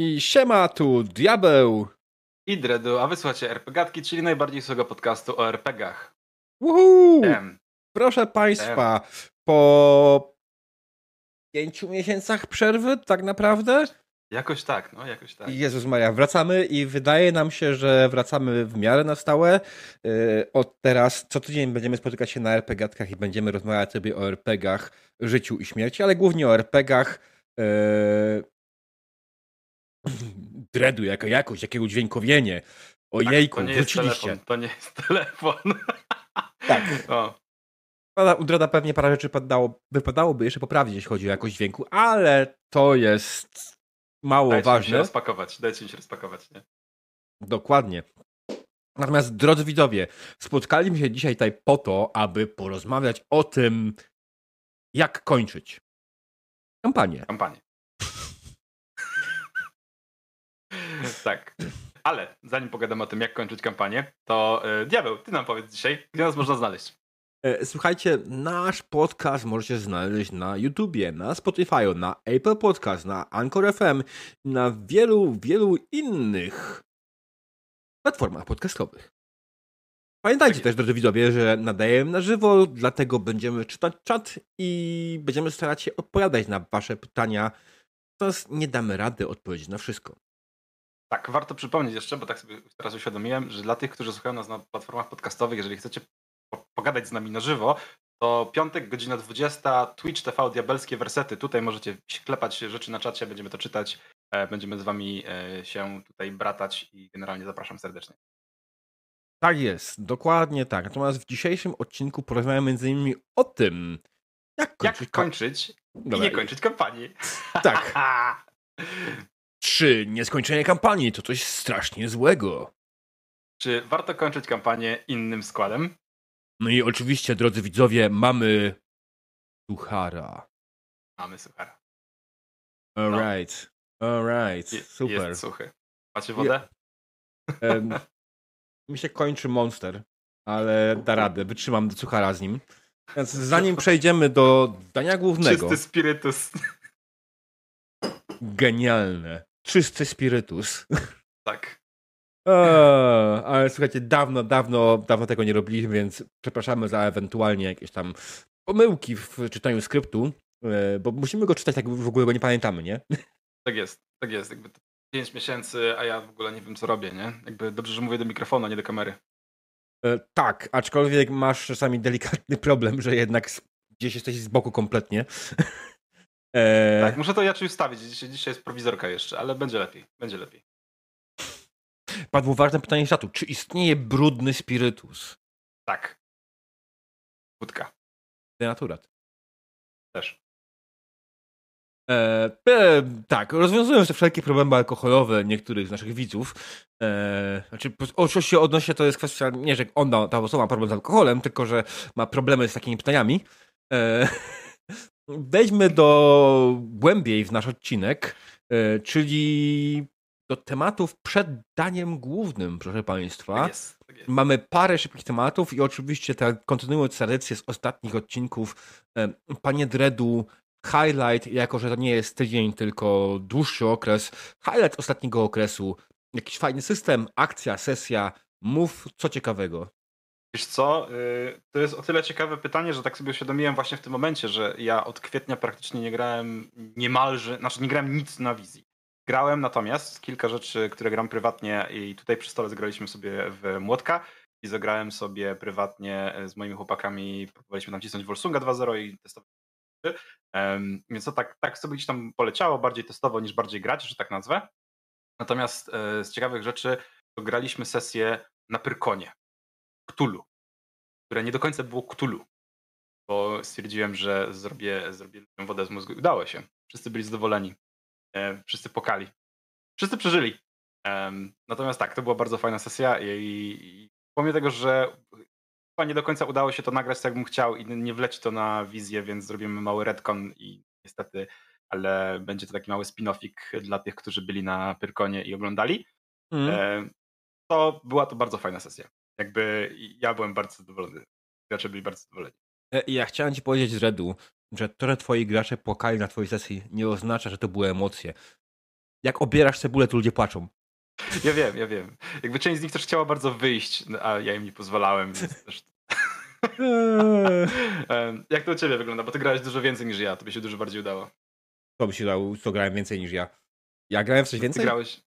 I siema tu diabeł. I Dredu, a wysłuchacie RPGatki, czyli najbardziej słuchego podcastu o RPGach. Woohoo! Proszę Państwa, po pięciu miesiącach przerwy tak naprawdę? Jakoś tak, no jakoś tak. Jezus Maria, wracamy i wydaje nam się, że wracamy w miarę na stałe. Yy, od teraz co tydzień będziemy spotykać się na RPGatkach i będziemy rozmawiać sobie o RPGach, życiu i śmierci, ale głównie o RPGach. Dredu, jaka jakość, jakie udźwiękowienie. Ojejku, tak, to nie wróciliście. Jest telefon, to nie jest telefon. Tak. O. U Dreda pewnie parę rzeczy padało, wypadałoby jeszcze poprawić, jeśli chodzi o jakość dźwięku, ale to jest mało dajcie ważne. Dajcie się rozpakować, dajcie mi się rozpakować, nie? Dokładnie. Natomiast, drodzy widzowie, spotkaliśmy się dzisiaj tutaj po to, aby porozmawiać o tym, jak kończyć kampanię. Kampanię. Tak. Ale zanim pogadamy o tym, jak kończyć kampanię, to yy, Diabeł, ty nam powiedz dzisiaj, gdzie nas można znaleźć. E, słuchajcie, nasz podcast możecie znaleźć na YouTubie, na Spotify, na Apple Podcast, na Anchor FM, na wielu, wielu innych platformach podcastowych. Pamiętajcie tak też, drodzy widzowie, że nadajemy na żywo, dlatego będziemy czytać czat i będziemy starać się odpowiadać na wasze pytania. Natomiast nie damy rady odpowiedzieć na wszystko. Tak, warto przypomnieć jeszcze, bo tak sobie teraz uświadomiłem, że dla tych, którzy słuchają nas na platformach podcastowych, jeżeli chcecie pogadać z nami na żywo, to piątek, godzina 20, Twitch TV, diabelskie wersety. Tutaj możecie klepać rzeczy na czacie, będziemy to czytać, e, będziemy z wami e, się tutaj bratać i generalnie zapraszam serdecznie. Tak jest, dokładnie tak. Natomiast w dzisiejszym odcinku porozmawiamy między innymi o tym, jak kończyć, jak kończyć i nie kończyć kampanii. Tak. Czy nieskończenie kampanii to coś strasznie złego? Czy warto kończyć kampanię innym składem? No i oczywiście, drodzy widzowie, mamy suchara. Mamy suchara. Alright. No. Alright. Super. Jest suchy. Macie wodę? Um, mi się kończy monster, ale da radę. Wytrzymam do suchara z nim. Więc zanim przejdziemy do dania głównego. Czysty spirytus. Genialne. Czysty spirytus. Tak. Eee, ale słuchajcie, dawno, dawno, dawno tego nie robiliśmy, więc przepraszamy za ewentualnie jakieś tam pomyłki w czytaniu skryptu, e, bo musimy go czytać, tak w ogóle go nie pamiętamy, nie? Tak jest, tak jest. Jakby 5 miesięcy, a ja w ogóle nie wiem, co robię, nie? Jakby dobrze, że mówię do mikrofonu, a nie do kamery. E, tak, aczkolwiek masz czasami delikatny problem, że jednak gdzieś jesteś z boku kompletnie. E... Tak, muszę to inaczej ustawić. Dzisiaj, dzisiaj jest prowizorka jeszcze, ale będzie lepiej, będzie lepiej. Padło ważne pytanie z. Czy istnieje brudny spirytus? Tak. Wódka. Denaturat. Też. E, e, tak, rozwiązują te wszelkie problemy alkoholowe niektórych z naszych widzów. E, znaczy, oczywiście odnośnie to jest kwestia, nie, że ona, ta osoba ma problem z alkoholem, tylko że ma problemy z takimi pytaniami. E, wejdźmy do głębiej w nasz odcinek, e, czyli do tematów przed daniem głównym, proszę Państwa. Tak tak. Mamy parę szybkich tematów i oczywiście tak, kontynuując tradycję z ostatnich odcinków, Panie Dredu, highlight, jako że to nie jest tydzień, tylko dłuższy okres, highlight ostatniego okresu, jakiś fajny system, akcja, sesja, mów co ciekawego. Wiesz co, y, to jest o tyle ciekawe pytanie, że tak sobie uświadomiłem właśnie w tym momencie, że ja od kwietnia praktycznie nie grałem niemalże, znaczy nie grałem nic na wizji. Grałem natomiast kilka rzeczy, które gram prywatnie i tutaj przy stole zagraliśmy sobie w Młotka i zagrałem sobie prywatnie z moimi chłopakami, próbowaliśmy tam cisnąć Wolsunga 2.0 i testować więc to tak, tak sobie gdzieś tam poleciało, bardziej testowo niż bardziej grać, że tak nazwę. Natomiast e, z ciekawych rzeczy to graliśmy sesję na Pyrkonie, Cthulhu, które nie do końca było Cthulhu, bo stwierdziłem, że zrobię, zrobię wodę z mózgu udało się. Wszyscy byli zadowoleni. E, wszyscy pokali. Wszyscy przeżyli. Natomiast tak, to była bardzo fajna sesja i, pomimo tego, że chyba nie do końca udało się to nagrać tak, jakbym chciał i nie wleci to na wizję, więc zrobimy mały retcon i niestety, ale będzie to taki mały spin-offik dla tych, którzy byli na Pyrkonie i oglądali. Mm. To była to bardzo fajna sesja. Jakby ja byłem bardzo zadowolony. Gracze byli bardzo zadowoleni. E, ja chciałem ci powiedzieć z Redu, że to, że twoi gracze płakali na twojej sesji nie oznacza, że to były emocje. Jak obierasz cebulę, to ludzie płaczą. Ja wiem, ja wiem. Jakby część z nich też chciała bardzo wyjść, no, a ja im nie pozwalałem, więc też... Jak to u ciebie wygląda? Bo ty grałeś dużo więcej niż ja, to by się dużo bardziej udało. To by się udało, to grałem więcej niż ja. Ja grałem w coś więcej? Ty grałeś...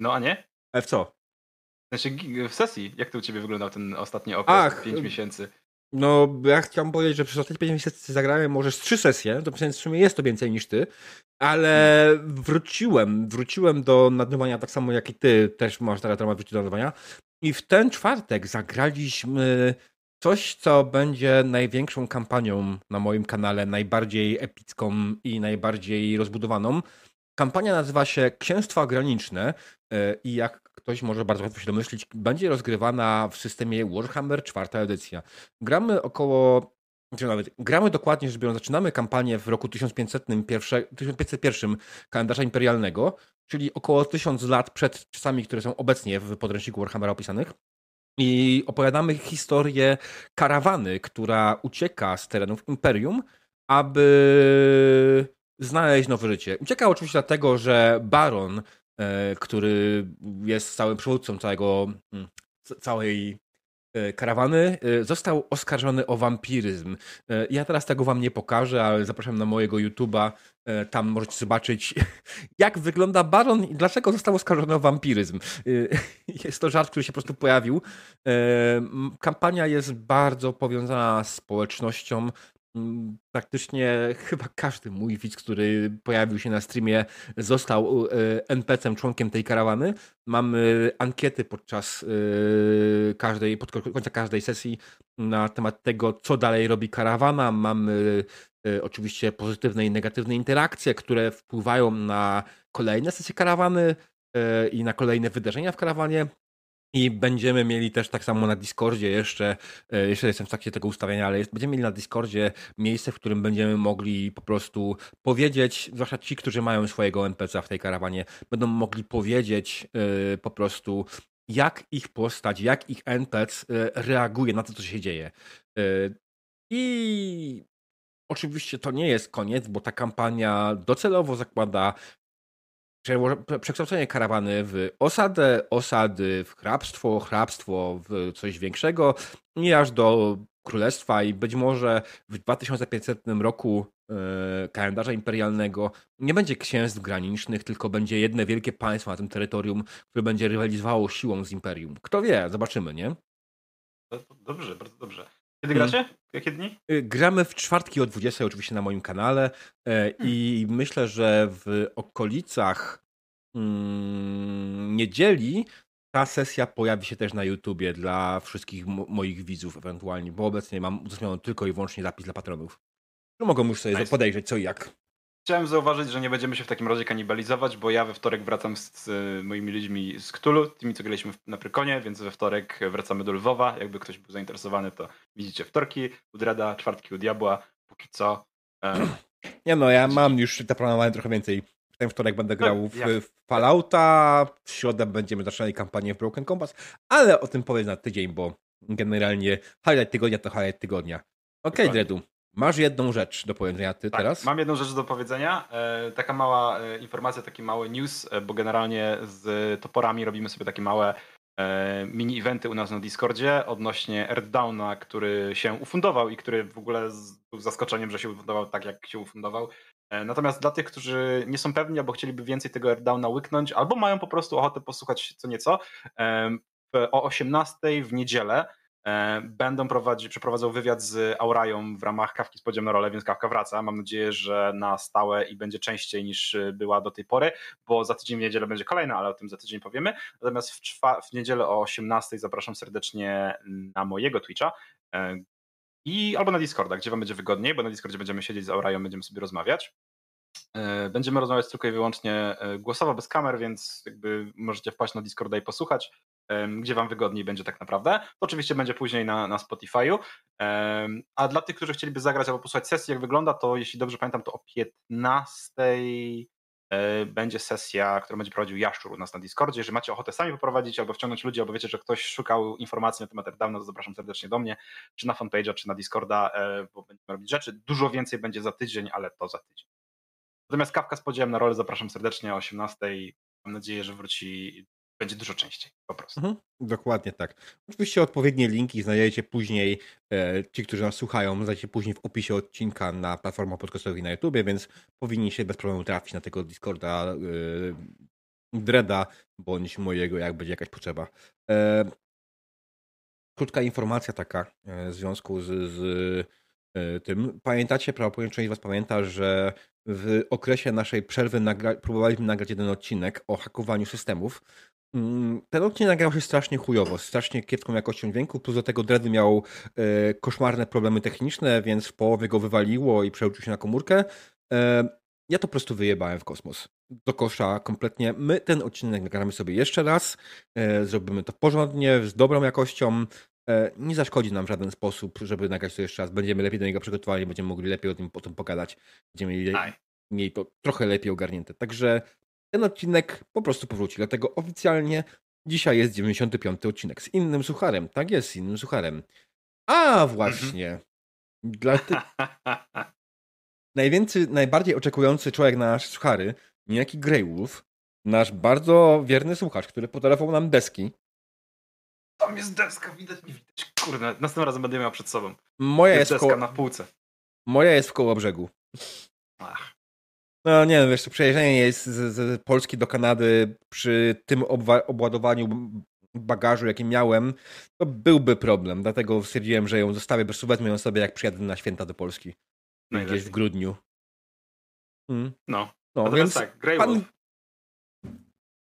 No, a nie? Ale w co? Znaczy w sesji, jak to u ciebie wyglądał ten ostatni okres, Ach, 5 miesięcy? No, ja chciałem powiedzieć, że przez ostatnie 5 miesięcy zagrałem może z 3 sesje, to w sumie jest to więcej niż ty, ale wróciłem, wróciłem do nadawania tak samo jak i ty, też masz teraz temat wrócić do nadawania i w ten czwartek zagraliśmy coś, co będzie największą kampanią na moim kanale, najbardziej epicką i najbardziej rozbudowaną. Kampania nazywa się Księstwa Graniczne e, i jak ktoś może bardzo łatwo się domyślić, będzie rozgrywana w systemie Warhammer 4 edycja. Gramy około znaczy nawet gramy dokładnie rzecz zaczynamy kampanię w roku 1501, 1501 kalendarza imperialnego, czyli około 1000 lat przed czasami, które są obecnie w podręczniku Warhammera opisanych. I opowiadamy historię karawany, która ucieka z terenów imperium, aby znaleźć nowe życie. Ucieka oczywiście dlatego, że baron, który jest całym przywódcą całego, mm, całej e, karawany, e, został oskarżony o wampiryzm. Ja teraz tego wam nie pokażę, ale zapraszam na mojego YouTube'a. Tam możecie zobaczyć, jak wygląda baron i dlaczego został oskarżony o wampiryzm. Jest to żart, który się po prostu pojawił. Kampania jest bardzo powiązana z społecznością, praktycznie chyba każdy mój widz, który pojawił się na streamie, został e, NPC-em, członkiem tej karawany. Mamy ankiety podczas e, każdej, pod końca każdej sesji na temat tego, co dalej robi karawana. Mamy e, oczywiście pozytywne i negatywne interakcje, które wpływają na kolejne sesje karawany i na kolejne wydarzenia w karawanie. I będziemy mieli też tak samo na Discordzie jeszcze, e, jeszcze jestem w trakcie tego ustawienia, ale jest, będziemy mieli na Discordzie miejsce, w którym będziemy mogli po prostu powiedzieć, zwłaszcza ci, którzy mają swojego NPC w tej karawanie, będą mogli powiedzieć yy, po prostu, jak ich postać, jak ich NPC yy, reaguje na to, co się dzieje. Yy, I Oczywiście to nie jest koniec, bo ta kampania docelowo zakłada przekształcenie karawany w osadę, osady w hrabstwo, hrabstwo w coś większego i aż do królestwa i być może w 2500 roku e, kalendarza imperialnego nie będzie księstw granicznych, tylko będzie jedno wielkie państwo na tym terytorium, które będzie rywalizowało siłą z imperium. Kto wie, zobaczymy, nie? Dobrze, bardzo dobrze. Kiedy gracie? Mm. Jakie dni? Y, gramy w czwartki o 20 oczywiście na moim kanale e, i hmm. myślę, że w okolicach mm, niedzieli ta sesja pojawi się też na YouTubie dla wszystkich moich widzów ewentualnie, bo obecnie mam udostępniony tylko i wyłącznie zapis dla patronów. Mogą już sobie nice. podejrzeć co i jak. Chciałem zauważyć, że nie będziemy się w takim razie kanibalizować, bo ja we wtorek wracam z, z moimi ludźmi z Ktulu, tymi co graliśmy na Prykonie, więc we wtorek wracamy do Lwowa. Jakby ktoś był zainteresowany, to widzicie wtorki u Dreda, czwartki u Diabła, póki co. Um, nie no, ja mam już zaplanowane trochę więcej. W ten wtorek będę grał no, w, w Fallouta, w środę będziemy zaczynali kampanię w Broken Compass, ale o tym powiem na tydzień, bo generalnie highlight tygodnia to highlight tygodnia. Okej, okay, Dredu, Masz jedną rzecz do powiedzenia ty tak, teraz? Mam jedną rzecz do powiedzenia. E, taka mała e, informacja, taki mały news, e, bo generalnie z toporami robimy sobie takie małe mini eventy u nas na Discordzie odnośnie Earthdowna, który się ufundował i który w ogóle z, był zaskoczeniem, że się ufundował tak, jak się ufundował. Natomiast dla tych, którzy nie są pewni albo chcieliby więcej tego Earthdowna łyknąć, albo mają po prostu ochotę posłuchać co nieco, o 18 w niedzielę będą prowadzić, przeprowadzał wywiad z Aurają w ramach Kawki z podziemną rolę, więc Kawka wraca. Mam nadzieję, że na stałe i będzie częściej niż była do tej pory, bo za tydzień w niedzielę będzie kolejna, ale o tym za tydzień powiemy. Natomiast w, w niedzielę o 18 zapraszam serdecznie na mojego Twitcha e, i albo na Discorda, gdzie wam będzie wygodniej, bo na Discordzie będziemy siedzieć z Aurają, będziemy sobie rozmawiać. E, będziemy rozmawiać tylko i wyłącznie głosowo, bez kamer, więc jakby możecie wpaść na Discorda i posłuchać gdzie wam wygodniej będzie tak naprawdę. To oczywiście będzie później na, na Spotify'u. A dla tych, którzy chcieliby zagrać albo posłuchać sesji, jak wygląda, to jeśli dobrze pamiętam, to o 15 e, będzie sesja, którą będzie prowadził Jaszczur u nas na Discordzie. Jeżeli macie ochotę sami poprowadzić albo wciągnąć ludzi, albo wiecie, że ktoś szukał informacji na temat Airdowna, to zapraszam serdecznie do mnie, czy na fanpage'a, czy na Discorda, e, bo będziemy robić rzeczy. Dużo więcej będzie za tydzień, ale to za tydzień. Natomiast kawka z podziałem na rolę zapraszam serdecznie o 18. Mam nadzieję, że wróci, będzie dużo częściej po prostu. Mhm, dokładnie tak. Oczywiście odpowiednie linki znajdziecie później, e, ci, którzy nas słuchają, znajdziecie później w opisie odcinka na platformach podcastowej na YouTube, więc powinni się bez problemu trafić na tego Discorda e, Dreda, bądź mojego, jak będzie jakaś potrzeba. E, krótka informacja taka e, w związku z, z e, tym. Pamiętacie, prawdopodobnie część z Was pamięta, że w okresie naszej przerwy nagra próbowaliśmy nagrać jeden odcinek o hakowaniu systemów. Mm, ten odcinek nagrał się strasznie chujowo, strasznie kiepską jakością dźwięku, plus do tego Dredd miał e, koszmarne problemy techniczne, więc w połowie go wywaliło i przeuczył się na komórkę. E, ja to po prostu wyjebałem w kosmos. Do kosza kompletnie. My ten odcinek nagramy sobie jeszcze raz. E, zrobimy to porządnie, z dobrą jakością. E, nie zaszkodzi nam w żaden sposób, żeby nagrać to jeszcze raz. Będziemy lepiej do niego przygotowani, będziemy mogli lepiej o tym potem pogadać. Będziemy mieli, mieli to trochę lepiej ogarnięte. Także ten odcinek po prostu powróci. Dlatego oficjalnie dzisiaj jest 95 odcinek z innym sucharem. Tak jest, z innym sucharem. A właśnie. Mhm. Dla ty... Najwięcej, najbardziej oczekujący człowiek na nasze suchary, niejaki Greywolf, nasz bardzo wierny słuchacz, który podarował nam deski. Tam jest deska, widać, nie widać. Kurde, następnym razem będę miał przed sobą. Moja jest, jest deska na półce. Moja jest w koło brzegu. Ach. No nie wiem, wiesz, przejeżdżanie jest z, z, Polski do Kanady przy tym obładowaniu bagażu, jaki miałem, to byłby problem. Dlatego stwierdziłem, że ją zostawię, bez wezmę ją sobie, jak przyjadę na święta do Polski. Najlepiej. Gdzieś w grudniu. Hmm. No. No, więc tak, Grey pan... Wolf.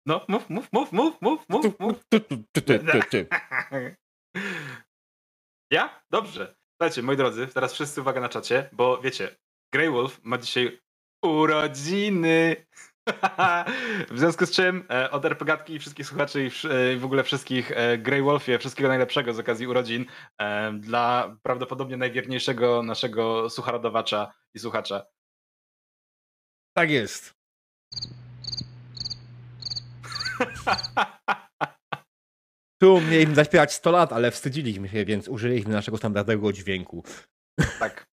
No, mów, mów, mów, mów, mów, mów, mów. Ja? Dobrze. Słuchajcie, moi drodzy, teraz wszyscy uwaga na czacie, bo wiecie, Grey Wolf ma dzisiaj urodziny. w związku z czym e, od RPGatki i wszystkich słuchaczy i w, e, w ogóle wszystkich e, Grey Wolfie, wszystkiego najlepszego z okazji urodzin e, dla prawdopodobnie najwierniejszego naszego sucharodowacza i słuchacza. Tak jest. Tu mieliśmy zaśpiewać 100 lat, ale wstydziliśmy się, więc użyliśmy naszego standardowego dźwięku. Tak.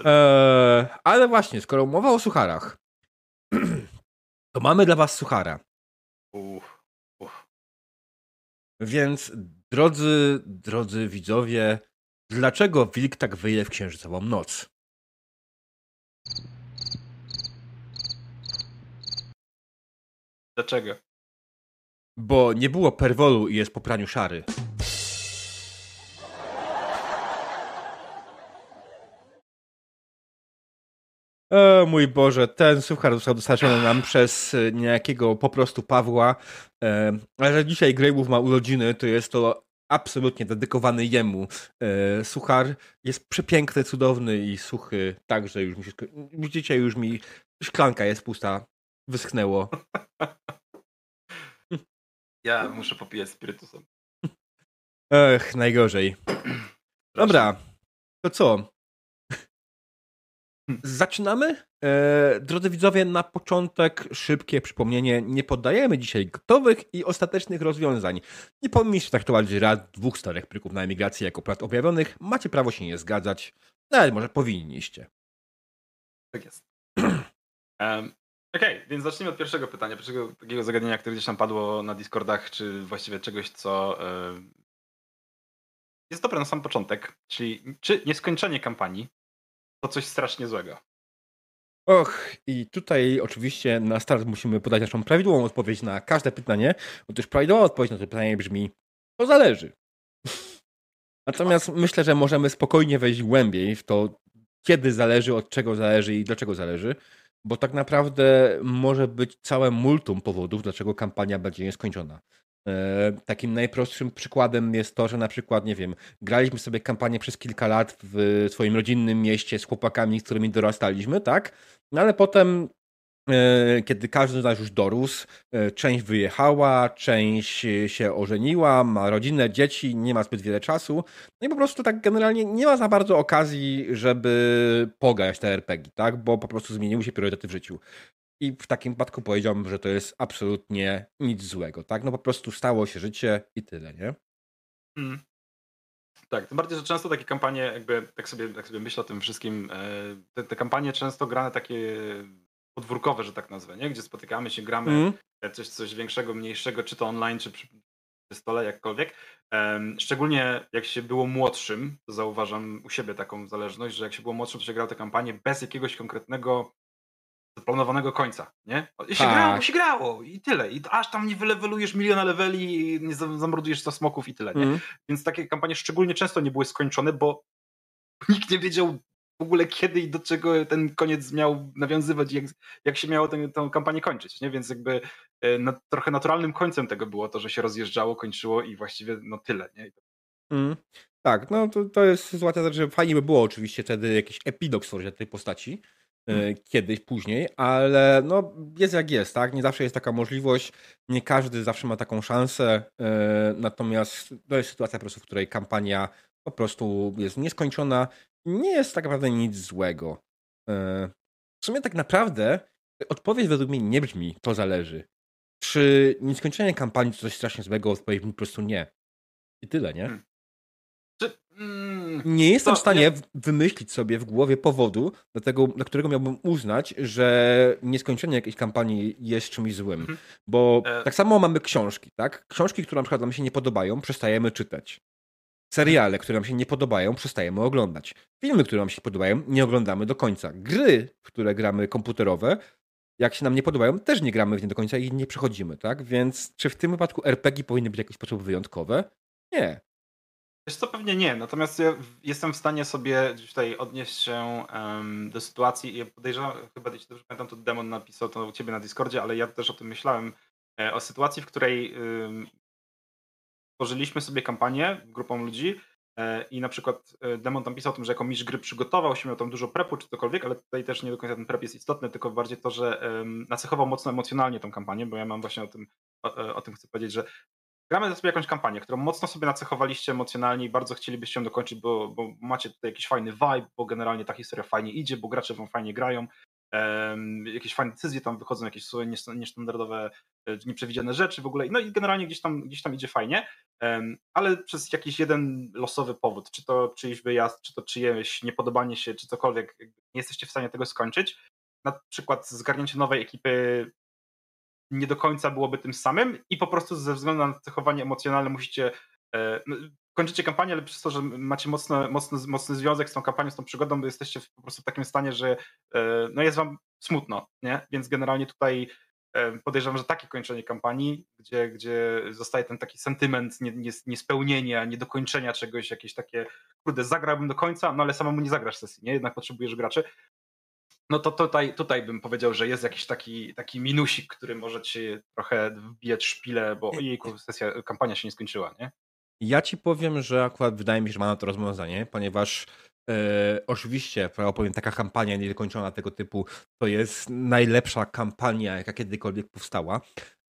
Eee, ale właśnie, skoro mowa o sucharach, to mamy dla was suchara. Uff. Więc, drodzy, drodzy widzowie, dlaczego wilk tak wyje w księżycową noc? Dlaczego? Bo nie było perwolu i jest po praniu szary. O mój Boże, ten suchar został dostarczony nam przez e, niejakiego po prostu Pawła. E, ale że dzisiaj Greywolf ma urodziny, to jest to absolutnie dedykowany jemu. E, suchar jest przepiękny, cudowny i suchy, także już mi się... Widzicie, już mi szklanka jest pusta. Wyschnęło. Ja muszę popijać spirytusem. Ech, najgorzej. Dobra, to co? Zaczynamy. E, drodzy widzowie, na początek szybkie przypomnienie. Nie poddajemy dzisiaj gotowych i ostatecznych rozwiązań. Nie powinniście traktować rad dwóch starych pryków na emigracji jako prat objawionych. Macie prawo się nie zgadzać, ale może powinniście. Tak jest. um, Okej, okay, więc zacznijmy od pierwszego pytania, pierwszego takiego zagadnienia, które gdzieś tam padło na Discordach, czy właściwie czegoś, co yy, jest dobre na sam początek, czyli czy nieskończenie kampanii to coś strasznie złego. Och, i tutaj oczywiście na start musimy podać naszą prawidłową odpowiedź na każde pytanie. Otóż prawidłowa odpowiedź na to pytanie brzmi: to zależy. Natomiast myślę, że możemy spokojnie wejść głębiej w to, kiedy zależy, od czego zależy i dlaczego zależy, bo tak naprawdę może być całe multum powodów, dlaczego kampania będzie nieskończona. E, takim najprostszym przykładem jest to, że na przykład, nie wiem, graliśmy sobie kampanię przez kilka lat w swoim rodzinnym mieście z chłopakami, z którymi dorastaliśmy, tak? No ale potem e, kiedy każdy z nas już dorósł, e, część wyjechała, część się ożeniła, ma rodzinę, dzieci, nie ma zbyt wiele czasu. No i po prostu tak generalnie nie ma za bardzo okazji, żeby pograć te RPG, tak? Bo po prostu zmieniły się priorytety w życiu. I w takim wypadku powiedziałbym, że to jest absolutnie nic złego, tak? No po prostu stało się życie i tyle, nie? Hmm. Tak, tym bardziej, że często takie kampanie, jakby tak sobie, tak sobie myślę o tym wszystkim, e, te, te kampanie często grane takie podwórkowe, że tak nazwę, nie? gdzie spotykamy się, gramy mm. coś, coś większego, mniejszego, czy to online, czy przy, stole, jakkolwiek. Szczególnie jak się było młodszym, to zauważam u siebie taką zależność, że jak się było młodszym, to się grał te kampanie bez jakiegoś konkretnego zaplanowanego końca, nie? I się tak. grało, się grało i tyle. I aż tam nie wylewelujesz miliona leveli i nie zamordujesz 100 smoków i tyle, nie? Mm. Więc takie kampanie szczególnie często nie były skończone, bo nikt nie wiedział w ogóle kiedy i do czego ten koniec miał nawiązywać, jak, jak się miało tę, tę kampanię kończyć, nie? Więc jakby e, na, trochę naturalnym końcem tego było to, że się rozjeżdżało, kończyło i właściwie no tyle, nie? Mm. Tak, no to, to jest sytuacja, że fajnie by było oczywiście wtedy jakiś epilog stworzyć tej postaci. Kiedyś, później, ale no jest jak jest, tak? Nie zawsze jest taka możliwość, nie każdy zawsze ma taką szansę, e, natomiast to jest sytuacja po prostu, w której kampania po prostu jest nieskończona, nie jest tak naprawdę nic złego. E, w sumie tak naprawdę odpowiedź według mnie nie brzmi, to zależy. Czy nieskończenie kampanii to coś strasznie złego? Odpowiedź mi po prostu nie. I tyle, nie? Nie jestem w stanie nie... wymyślić sobie w głowie powodu, do, tego, do którego miałbym uznać, że nieskończenie jakiejś kampanii jest czymś złym. Mhm. Bo e... tak samo mamy książki, tak? Książki, które na przykład nam się nie podobają, przestajemy czytać. Seriale, które nam się nie podobają, przestajemy oglądać. Filmy, które nam się podobają, nie oglądamy do końca. Gry, które gramy komputerowe, jak się nam nie podobają, też nie gramy w nie do końca i nie przechodzimy, tak? Więc czy w tym wypadku RPG powinny być w jakiś sposób wyjątkowe? Nie. Wiesz co, pewnie nie, natomiast ja jestem w stanie sobie tutaj odnieść się do sytuacji i podejrzewam, chyba jeśli dobrze pamiętam, to Demon napisał to u ciebie na Discordzie, ale ja też o tym myślałem, e, o sytuacji, w której um, tworzyliśmy sobie kampanię grupą ludzi e, i na przykład e, Demon tam pisał o tym, że jako mistrz gry przygotował się, miał tam dużo prepu czy cokolwiek, ale tutaj też nie do końca ten prep jest istotny, tylko bardziej to, że um, nacechował mocno emocjonalnie tą kampanię, bo ja mam właśnie o tym, o, o tym chcę powiedzieć, że gramy sobie jakąś kampanię, którą mocno sobie nacechowaliście emocjonalnie i bardzo chcielibyście ją dokończyć, bo, bo macie tutaj jakiś fajny vibe, bo generalnie ta historia fajnie idzie, bo gracze wam fajnie grają, um, jakieś fajne decyzje tam wychodzą, jakieś niestandardowe, e, nieprzewidziane rzeczy w ogóle, no i generalnie gdzieś tam, gdzieś tam idzie fajnie, um, ale przez jakiś jeden losowy powód, czy to czyjś wyjazd, czy to czyjeś niepodobanie się, czy cokolwiek, nie jesteście w stanie tego skończyć, na przykład zgarnięcie nowej ekipy nie do końca byłoby tym samym i po prostu ze względu na cechowanie emocjonalne musicie e, no, kończycie kampanię, ale przez to, że macie mocno, mocno, mocny związek z tą kampanią, z tą przygodą, bo jesteście po prostu w takim stanie, że e, no jest wam smutno, nie? Więc generalnie tutaj e, podejrzewam, że takie kończenie kampanii, gdzie, gdzie zostaje ten taki sentyment niespełnienia, niedokończenia czegoś, jakieś takie, kurde, zagrałbym do końca, no ale samemu nie zagrasz sesji, nie? Jednak potrzebujesz graczy no to tutaj, tutaj bym powiedział, że jest jakiś taki, taki minusik, który może ci trochę wbijać szpilę, bo jej sesja, kampania się nie skończyła, nie? Ja ci powiem, że akurat wydaje mi się, że ma na to rozwiązanie, ponieważ e, oczywiście, powiem, taka kampania niedokończona tego typu to jest najlepsza kampania, jaka kiedykolwiek powstała.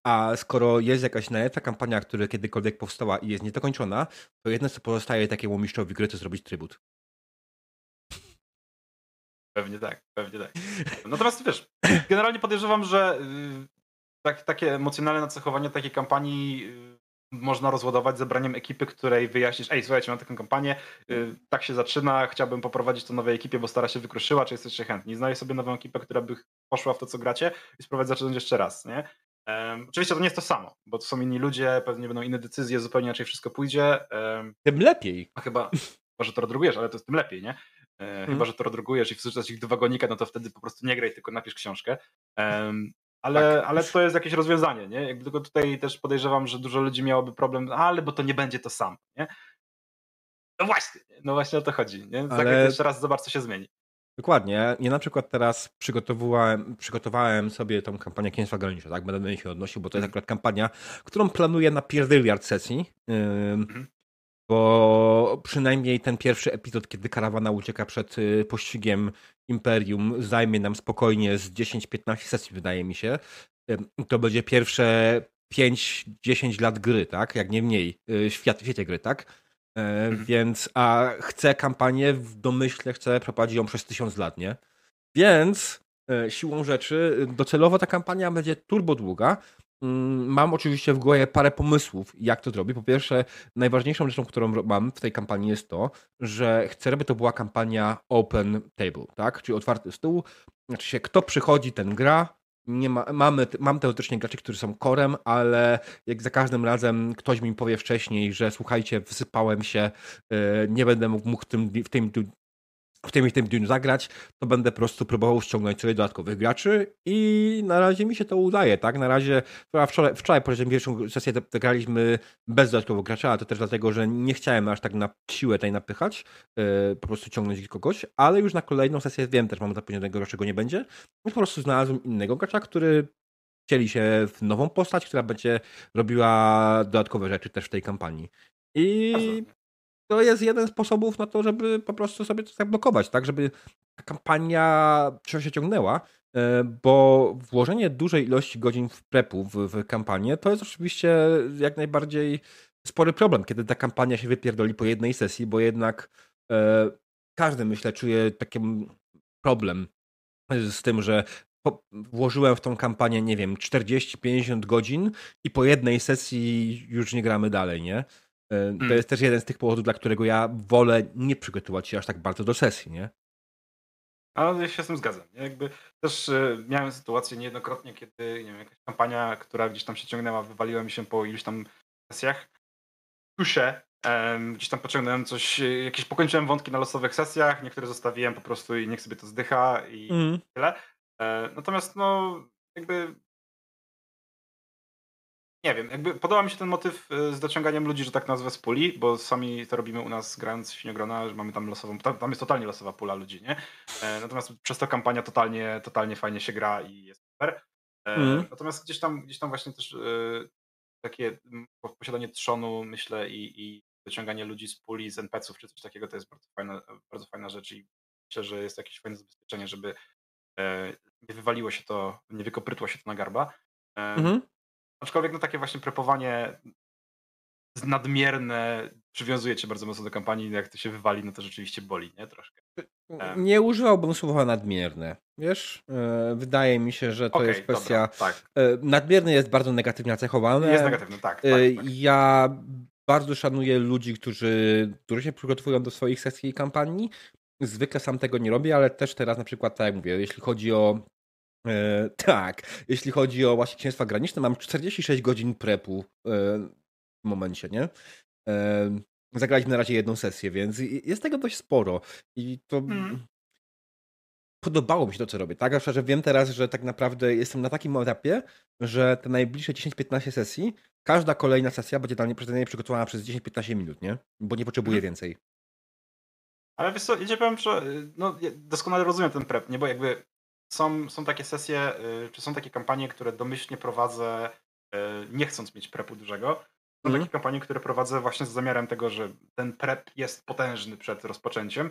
A skoro jest jakaś najlepsza kampania, która kiedykolwiek powstała i jest niedokończona, to jedno co pozostaje takiemu mistrzowi gry, to zrobić trybut. Pewnie tak, pewnie tak. Natomiast wiesz, generalnie podejrzewam, że y, tak, takie emocjonalne nacechowanie takiej kampanii y, można rozładować zebraniem ekipy, której wyjaśnisz, ej, słuchajcie, mam taką kampanię, y, tak się zaczyna, chciałbym poprowadzić to nowej ekipie, bo stara się wykruszyła, czy jesteście chętni? Znajdę sobie nową ekipę, która by poszła w to, co gracie i spróbować zacząć jeszcze raz, nie? Um, oczywiście to nie jest to samo, bo to są inni ludzie, pewnie będą inne decyzje, zupełnie inaczej wszystko pójdzie. Um, tym lepiej. A chyba, może to rodrugujesz, ale to jest tym lepiej, nie? Hmm. Chyba, że to redrugujesz i wrzucasz ich do wagonika, no to wtedy po prostu nie graj, tylko napisz książkę. Um, ale, tak. ale to jest jakieś rozwiązanie, nie? Jakby tylko tutaj też podejrzewam, że dużo ludzi miałoby problem, ale bo to nie będzie to samo, nie? No właśnie, no właśnie o to chodzi, nie? Ale... jeszcze raz zobacz, co się zmieni. Dokładnie. Ja na przykład teraz przygotowywałem, przygotowałem sobie tą kampanię Księstwa Granicze, tak? Będę do niej się odnosił, bo to jest mhm. akurat kampania, którą planuję na pierdyliard sesji. Mhm. Bo przynajmniej ten pierwszy epizod, kiedy karawana ucieka przed y, pościgiem Imperium, zajmie nam spokojnie z 10-15 sesji, wydaje mi się. To będzie pierwsze 5-10 lat gry, tak? Jak nie mniej, y, świat, w świecie gry, tak? E, mhm. Więc, a chcę kampanię, w domyśle chcę prowadzić ją przez tysiąc lat, nie? Więc e, siłą rzeczy docelowo ta kampania będzie turbo długa, mam oczywiście w głowie parę pomysłów, jak to zrobić. Po pierwsze, najważniejszą rzeczą, którą mam w tej kampanii jest to, że chcę, żeby to była kampania open table, tak? Czyli otwarty stół. Znaczy się, kto przychodzi, ten gra. Nie ma, mamy, mam teoretycznie graczy, którzy są korem, ale jak za każdym razem ktoś mi powie wcześniej, że słuchajcie, wysypałem się, yy, nie będę mógł w tym, w tym w tym i tym dniu zagrać, to będę po prostu próbował ściągnąć sobie dodatkowych graczy i na razie mi się to udaje, tak? Na razie, wczoraj, wczoraj po pierwszą sesję graliśmy bez dodatkowych graczy, ale to też dlatego, że nie chciałem aż tak na siłę tej napychać, yy, po prostu ciągnąć kogoś, ale już na kolejną sesję wiem też, mam zapewnionego, że czego nie będzie, po prostu znalazłem innego gracza, który chcieli się w nową postać, która będzie robiła dodatkowe rzeczy też w tej kampanii. I to jest jeden z sposobów na to, żeby po prostu sobie to zablokować, tak, żeby ta kampania się ciągnęła, e, bo włożenie dużej ilości godzin w prepu w, w kampanię to jest oczywiście jak najbardziej spory problem, kiedy ta kampania się wypierdoli po jednej sesji, bo jednak e, każdy, myślę, czuje taki problem z tym, że włożyłem w tą kampanię, nie wiem, 40-50 godzin i po jednej sesji już nie gramy dalej, nie? E, to hmm. jest też jeden z tych powodów, dla którego ja wolę nie przygotować się aż tak bardzo do sesji, nie? Ale ja się z tym zgadzam. Ja jakby też y, miałem sytuację niejednokrotnie, kiedy nie wiem, jakaś kampania, która gdzieś tam się ciągnęła, wywaliła mi się po iluś tam sesjach. Kuszę, um, gdzieś tam pociągnąłem coś, e, jakieś pokończyłem wątki na losowych sesjach, niektóre zostawiłem po prostu i niech sobie to zdycha i mm. tyle. E, natomiast no jakby nie wiem, jakby podoba mi się ten motyw y, z dociąganiem ludzi, że tak nazwę z puli, bo sami to robimy u nas grając w Świniogrona, że mamy tam losową, tam jest totalnie losowa pula ludzi, nie? E, natomiast przez to kampania totalnie, totalnie fajnie się gra i jest super. Mm. Natomiast gdzieś tam, gdzieś tam właśnie też e, takie posiadanie trzonu, myślę, i, i dociąganie ludzi z puli, z NPC-ów czy coś takiego, to jest bardzo fajna, bardzo fajna rzecz i myślę, że jest jakieś fajne zabezpieczenie, żeby nie wywaliło się to, nie wykoprytło się to na garba. Mhm. Aczkolwiek no takie właśnie prepowanie nadmierne przywiązuje cię bardzo mocno do kampanii, jak to się wywali, no to rzeczywiście boli, nie? Troszkę. Nie używałbym słowa nadmierne. Wiesz, e, wydaje mi się, że to okay, jest kwestia. Dobra, tak. E, nadmierny jest bardzo negatywnie nacechowany. Jest negatywny, tak. tak, e, tak. Ja bardzo szanuję ludzi, którzy, którzy się przygotowują do swoich sesji i kampanii. Zwykle sam tego nie robię, ale też teraz na przykład, tak jak mówię, jeśli chodzi o E, tak, jeśli chodzi o właśnie księstwa graniczne, mam 46 godzin prepu e, w momencie, nie? E, zagraliśmy na razie jedną sesję, więc jest tego dość sporo. I to. Hmm. Podobało mi się to, co robię. Tak, że wiem teraz, że tak naprawdę jestem na takim etapie, że te najbliższe 10-15 sesji, każda kolejna sesja będzie dla mnie przygotowana przez 10-15 minut, nie? Bo nie potrzebuję hmm. więcej. Ale wiesz co, ja powiem, że no, doskonale rozumiem ten prep, nie? Bo jakby są, są takie sesje, y, czy są takie kampanie, które domyślnie prowadzę, y, nie chcąc mieć prepu dużego. Są mm. takie kampanie, które prowadzę właśnie z zamiarem tego, że ten prep jest potężny przed rozpoczęciem.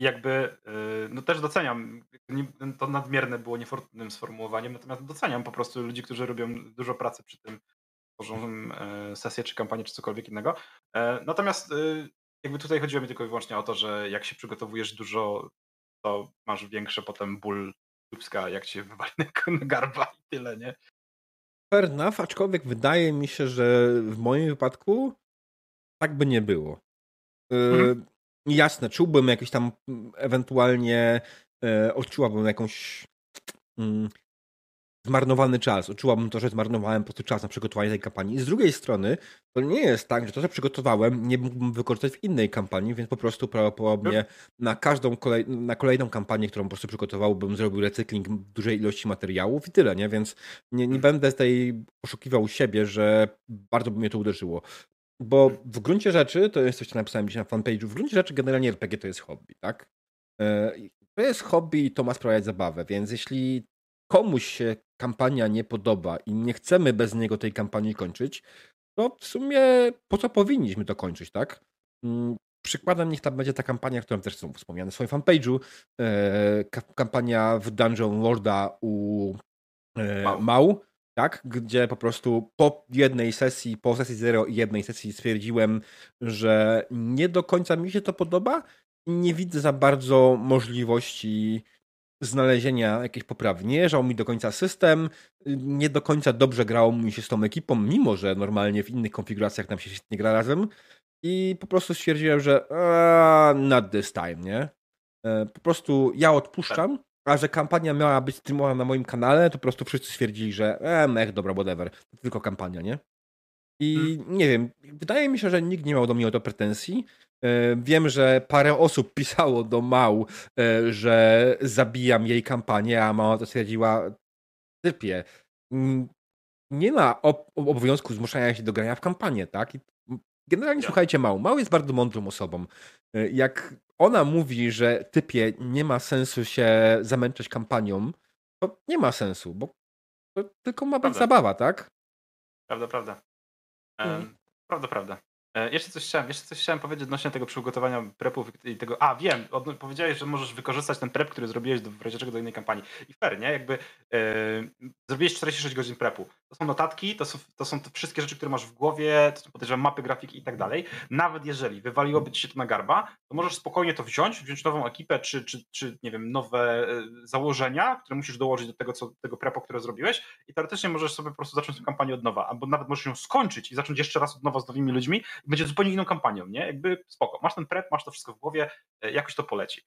Jakby, y, no też doceniam, to nadmierne było niefortunnym sformułowaniem, natomiast doceniam po prostu ludzi, którzy robią dużo pracy przy tym, tworzą sesję, czy kampanię, czy cokolwiek innego. E, natomiast jakby tutaj chodziło mi tylko i wyłącznie o to, że jak się przygotowujesz dużo to masz większy potem ból dubska, jak się wywali na garba i tyle, nie? Fair enough, aczkolwiek wydaje mi się, że w moim wypadku tak by nie było. Y, mhm. jasne, czułbym jakieś tam mm, ewentualnie e, odczułabym jakąś mm, zmarnowany czas. Odczułabym to, że zmarnowałem po prostu czas na przygotowanie tej kampanii. I z drugiej strony, to nie jest tak, że to, co przygotowałem, nie mógłbym wykorzystać w innej kampanii, więc po prostu prawdopodobnie na każdą kolej, na kolejną kampanię, którą po prostu przygotowałbym, zrobił recykling dużej ilości materiałów i tyle, nie? Więc nie, nie będę tej oszukiwał siebie, że bardzo by mnie to uderzyło. Bo w gruncie rzeczy, to jest coś, co napisałem dzisiaj na fanpage'u, w gruncie rzeczy generalnie RPG to jest hobby, tak? E, to jest hobby i to ma sprawiać zabawę, więc jeśli komuś się kampania nie podoba i nie chcemy bez niego tej kampanii kończyć, to w sumie po co powinniśmy to kończyć, tak? Mm, przykładem niech tam będzie ta kampania, którą też są wspomniane w swoim fanpage'u. E, kampania w Dungeon Lorda u e, Mał. tak? Gdzie po prostu po jednej sesji, po sesji 0 i jednej sesji stwierdziłem, że nie do końca mi się to podoba. Nie widzę za bardzo możliwości znalezienia jakiejś poprawy. Nie mi do końca system, nie do końca dobrze grało mi się z tą ekipą, mimo że normalnie w innych konfiguracjach nam się nie gra razem. I po prostu stwierdziłem, że uh, not this time, nie? E, po prostu ja odpuszczam, a że kampania miała być streamowana na moim kanale, to po prostu wszyscy stwierdzili, że e, mech, dobra, whatever, to tylko kampania, nie? I hmm. nie wiem, wydaje mi się, że nikt nie miał do mnie o to pretensji. E, wiem, że parę osób pisało do Mał, e, że zabijam jej kampanię, a mała to stwierdziła, typie, nie ma obowiązku zmuszania się do grania w kampanię, tak? I generalnie ja. słuchajcie Mał. Mał jest bardzo mądrą osobą. E, jak ona mówi, że typie nie ma sensu się zamęczać kampanią, to nie ma sensu, bo to tylko ma być prawda. zabawa, tak? Prawda, prawda. Um, Prawda, prawda. E, jeszcze coś, chciałem, jeszcze coś chciałem powiedzieć odnośnie tego przygotowania prepów i tego. A, wiem, od, powiedziałeś, że możesz wykorzystać ten prep, który zrobiłeś do, w razie czego do innej kampanii. I fair, nie? Jakby e, zrobiłeś 46 godzin prepu. To są notatki, to są, to są wszystkie rzeczy, które masz w głowie, to są podejrzewam mapy, grafiki i tak dalej. Nawet jeżeli wywaliłoby ci się to na garba, to możesz spokojnie to wziąć, wziąć nową ekipę, czy, czy, czy nie wiem, nowe e, założenia, które musisz dołożyć do tego, co, tego prepu, które zrobiłeś i teoretycznie możesz sobie po prostu zacząć tę kampanię od nowa, albo nawet możesz ją skończyć i zacząć jeszcze raz od nowa z nowymi ludźmi i będzie zupełnie inną kampanią, nie? Jakby spoko, masz ten prep, masz to wszystko w głowie, e, jakoś to poleci.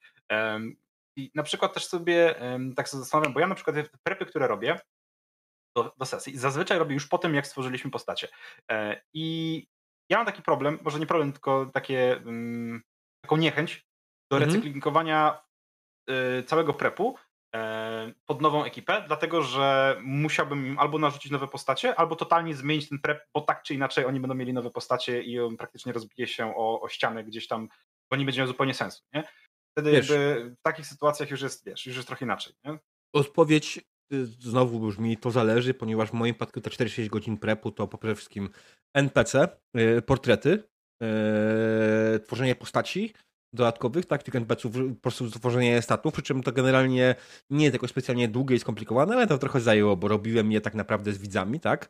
I na przykład też sobie tak sobie zastanawiam, bo ja na przykład te prepy, które robię, do, do sesji. Zazwyczaj robię już po tym, jak stworzyliśmy postacie. E, I ja mam taki problem, może nie problem, tylko takie, um, taką niechęć do mhm. recyklingowania y, całego prepu y, pod nową ekipę, dlatego że musiałbym im albo narzucić nowe postacie, albo totalnie zmienić ten prep, bo tak czy inaczej oni będą mieli nowe postacie i on praktycznie rozbije się o, o ścianę gdzieś tam, bo nie będzie miał zupełnie sensu. Nie? Wtedy wiesz, jakby w takich sytuacjach już jest, wiesz, już jest trochę inaczej. Nie? Odpowiedź znowu brzmi, to zależy, ponieważ w moim przypadku te 46 godzin prepu to po przede wszystkim NPC, y, portrety, y, tworzenie postaci dodatkowych, tak, tych NPC-ów, po prostu tworzenie statów, przy czym to generalnie nie jest jakoś specjalnie długie i skomplikowane, ale to trochę zajęło, bo robiłem je tak naprawdę z widzami, tak.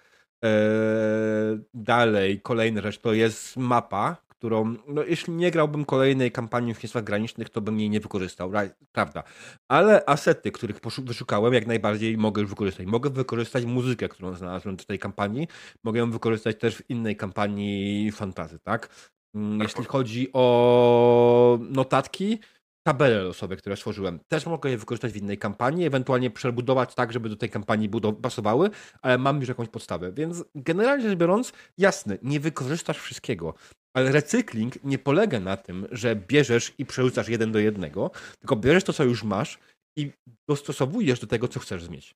Dalej, kolejna rzecz to jest mapa, którą, no jeśli nie grałbym kolejnej kampanii w Państwach Granicznych, to bym jej nie wykorzystał, prawda. Ale asety, których wyszukałem, jak najbardziej mogę już wykorzystać. Mogę wykorzystać muzykę, którą znalazłem do tej kampanii, mogę ją wykorzystać też w innej kampanii fantazy, tak? Mm, jeśli chodzi o notatki, tabele losowe, które stworzyłem. Też mogę je wykorzystać w innej kampanii, ewentualnie przebudować tak, żeby do tej kampanii pasowały, ale mam już jakąś podstawę. Więc generalnie rzecz biorąc, jasne, nie wykorzystasz wszystkiego, ale recykling nie polega na tym, że bierzesz i przerzucasz jeden do jednego, tylko bierzesz to, co już masz i dostosowujesz do tego, co chcesz mieć.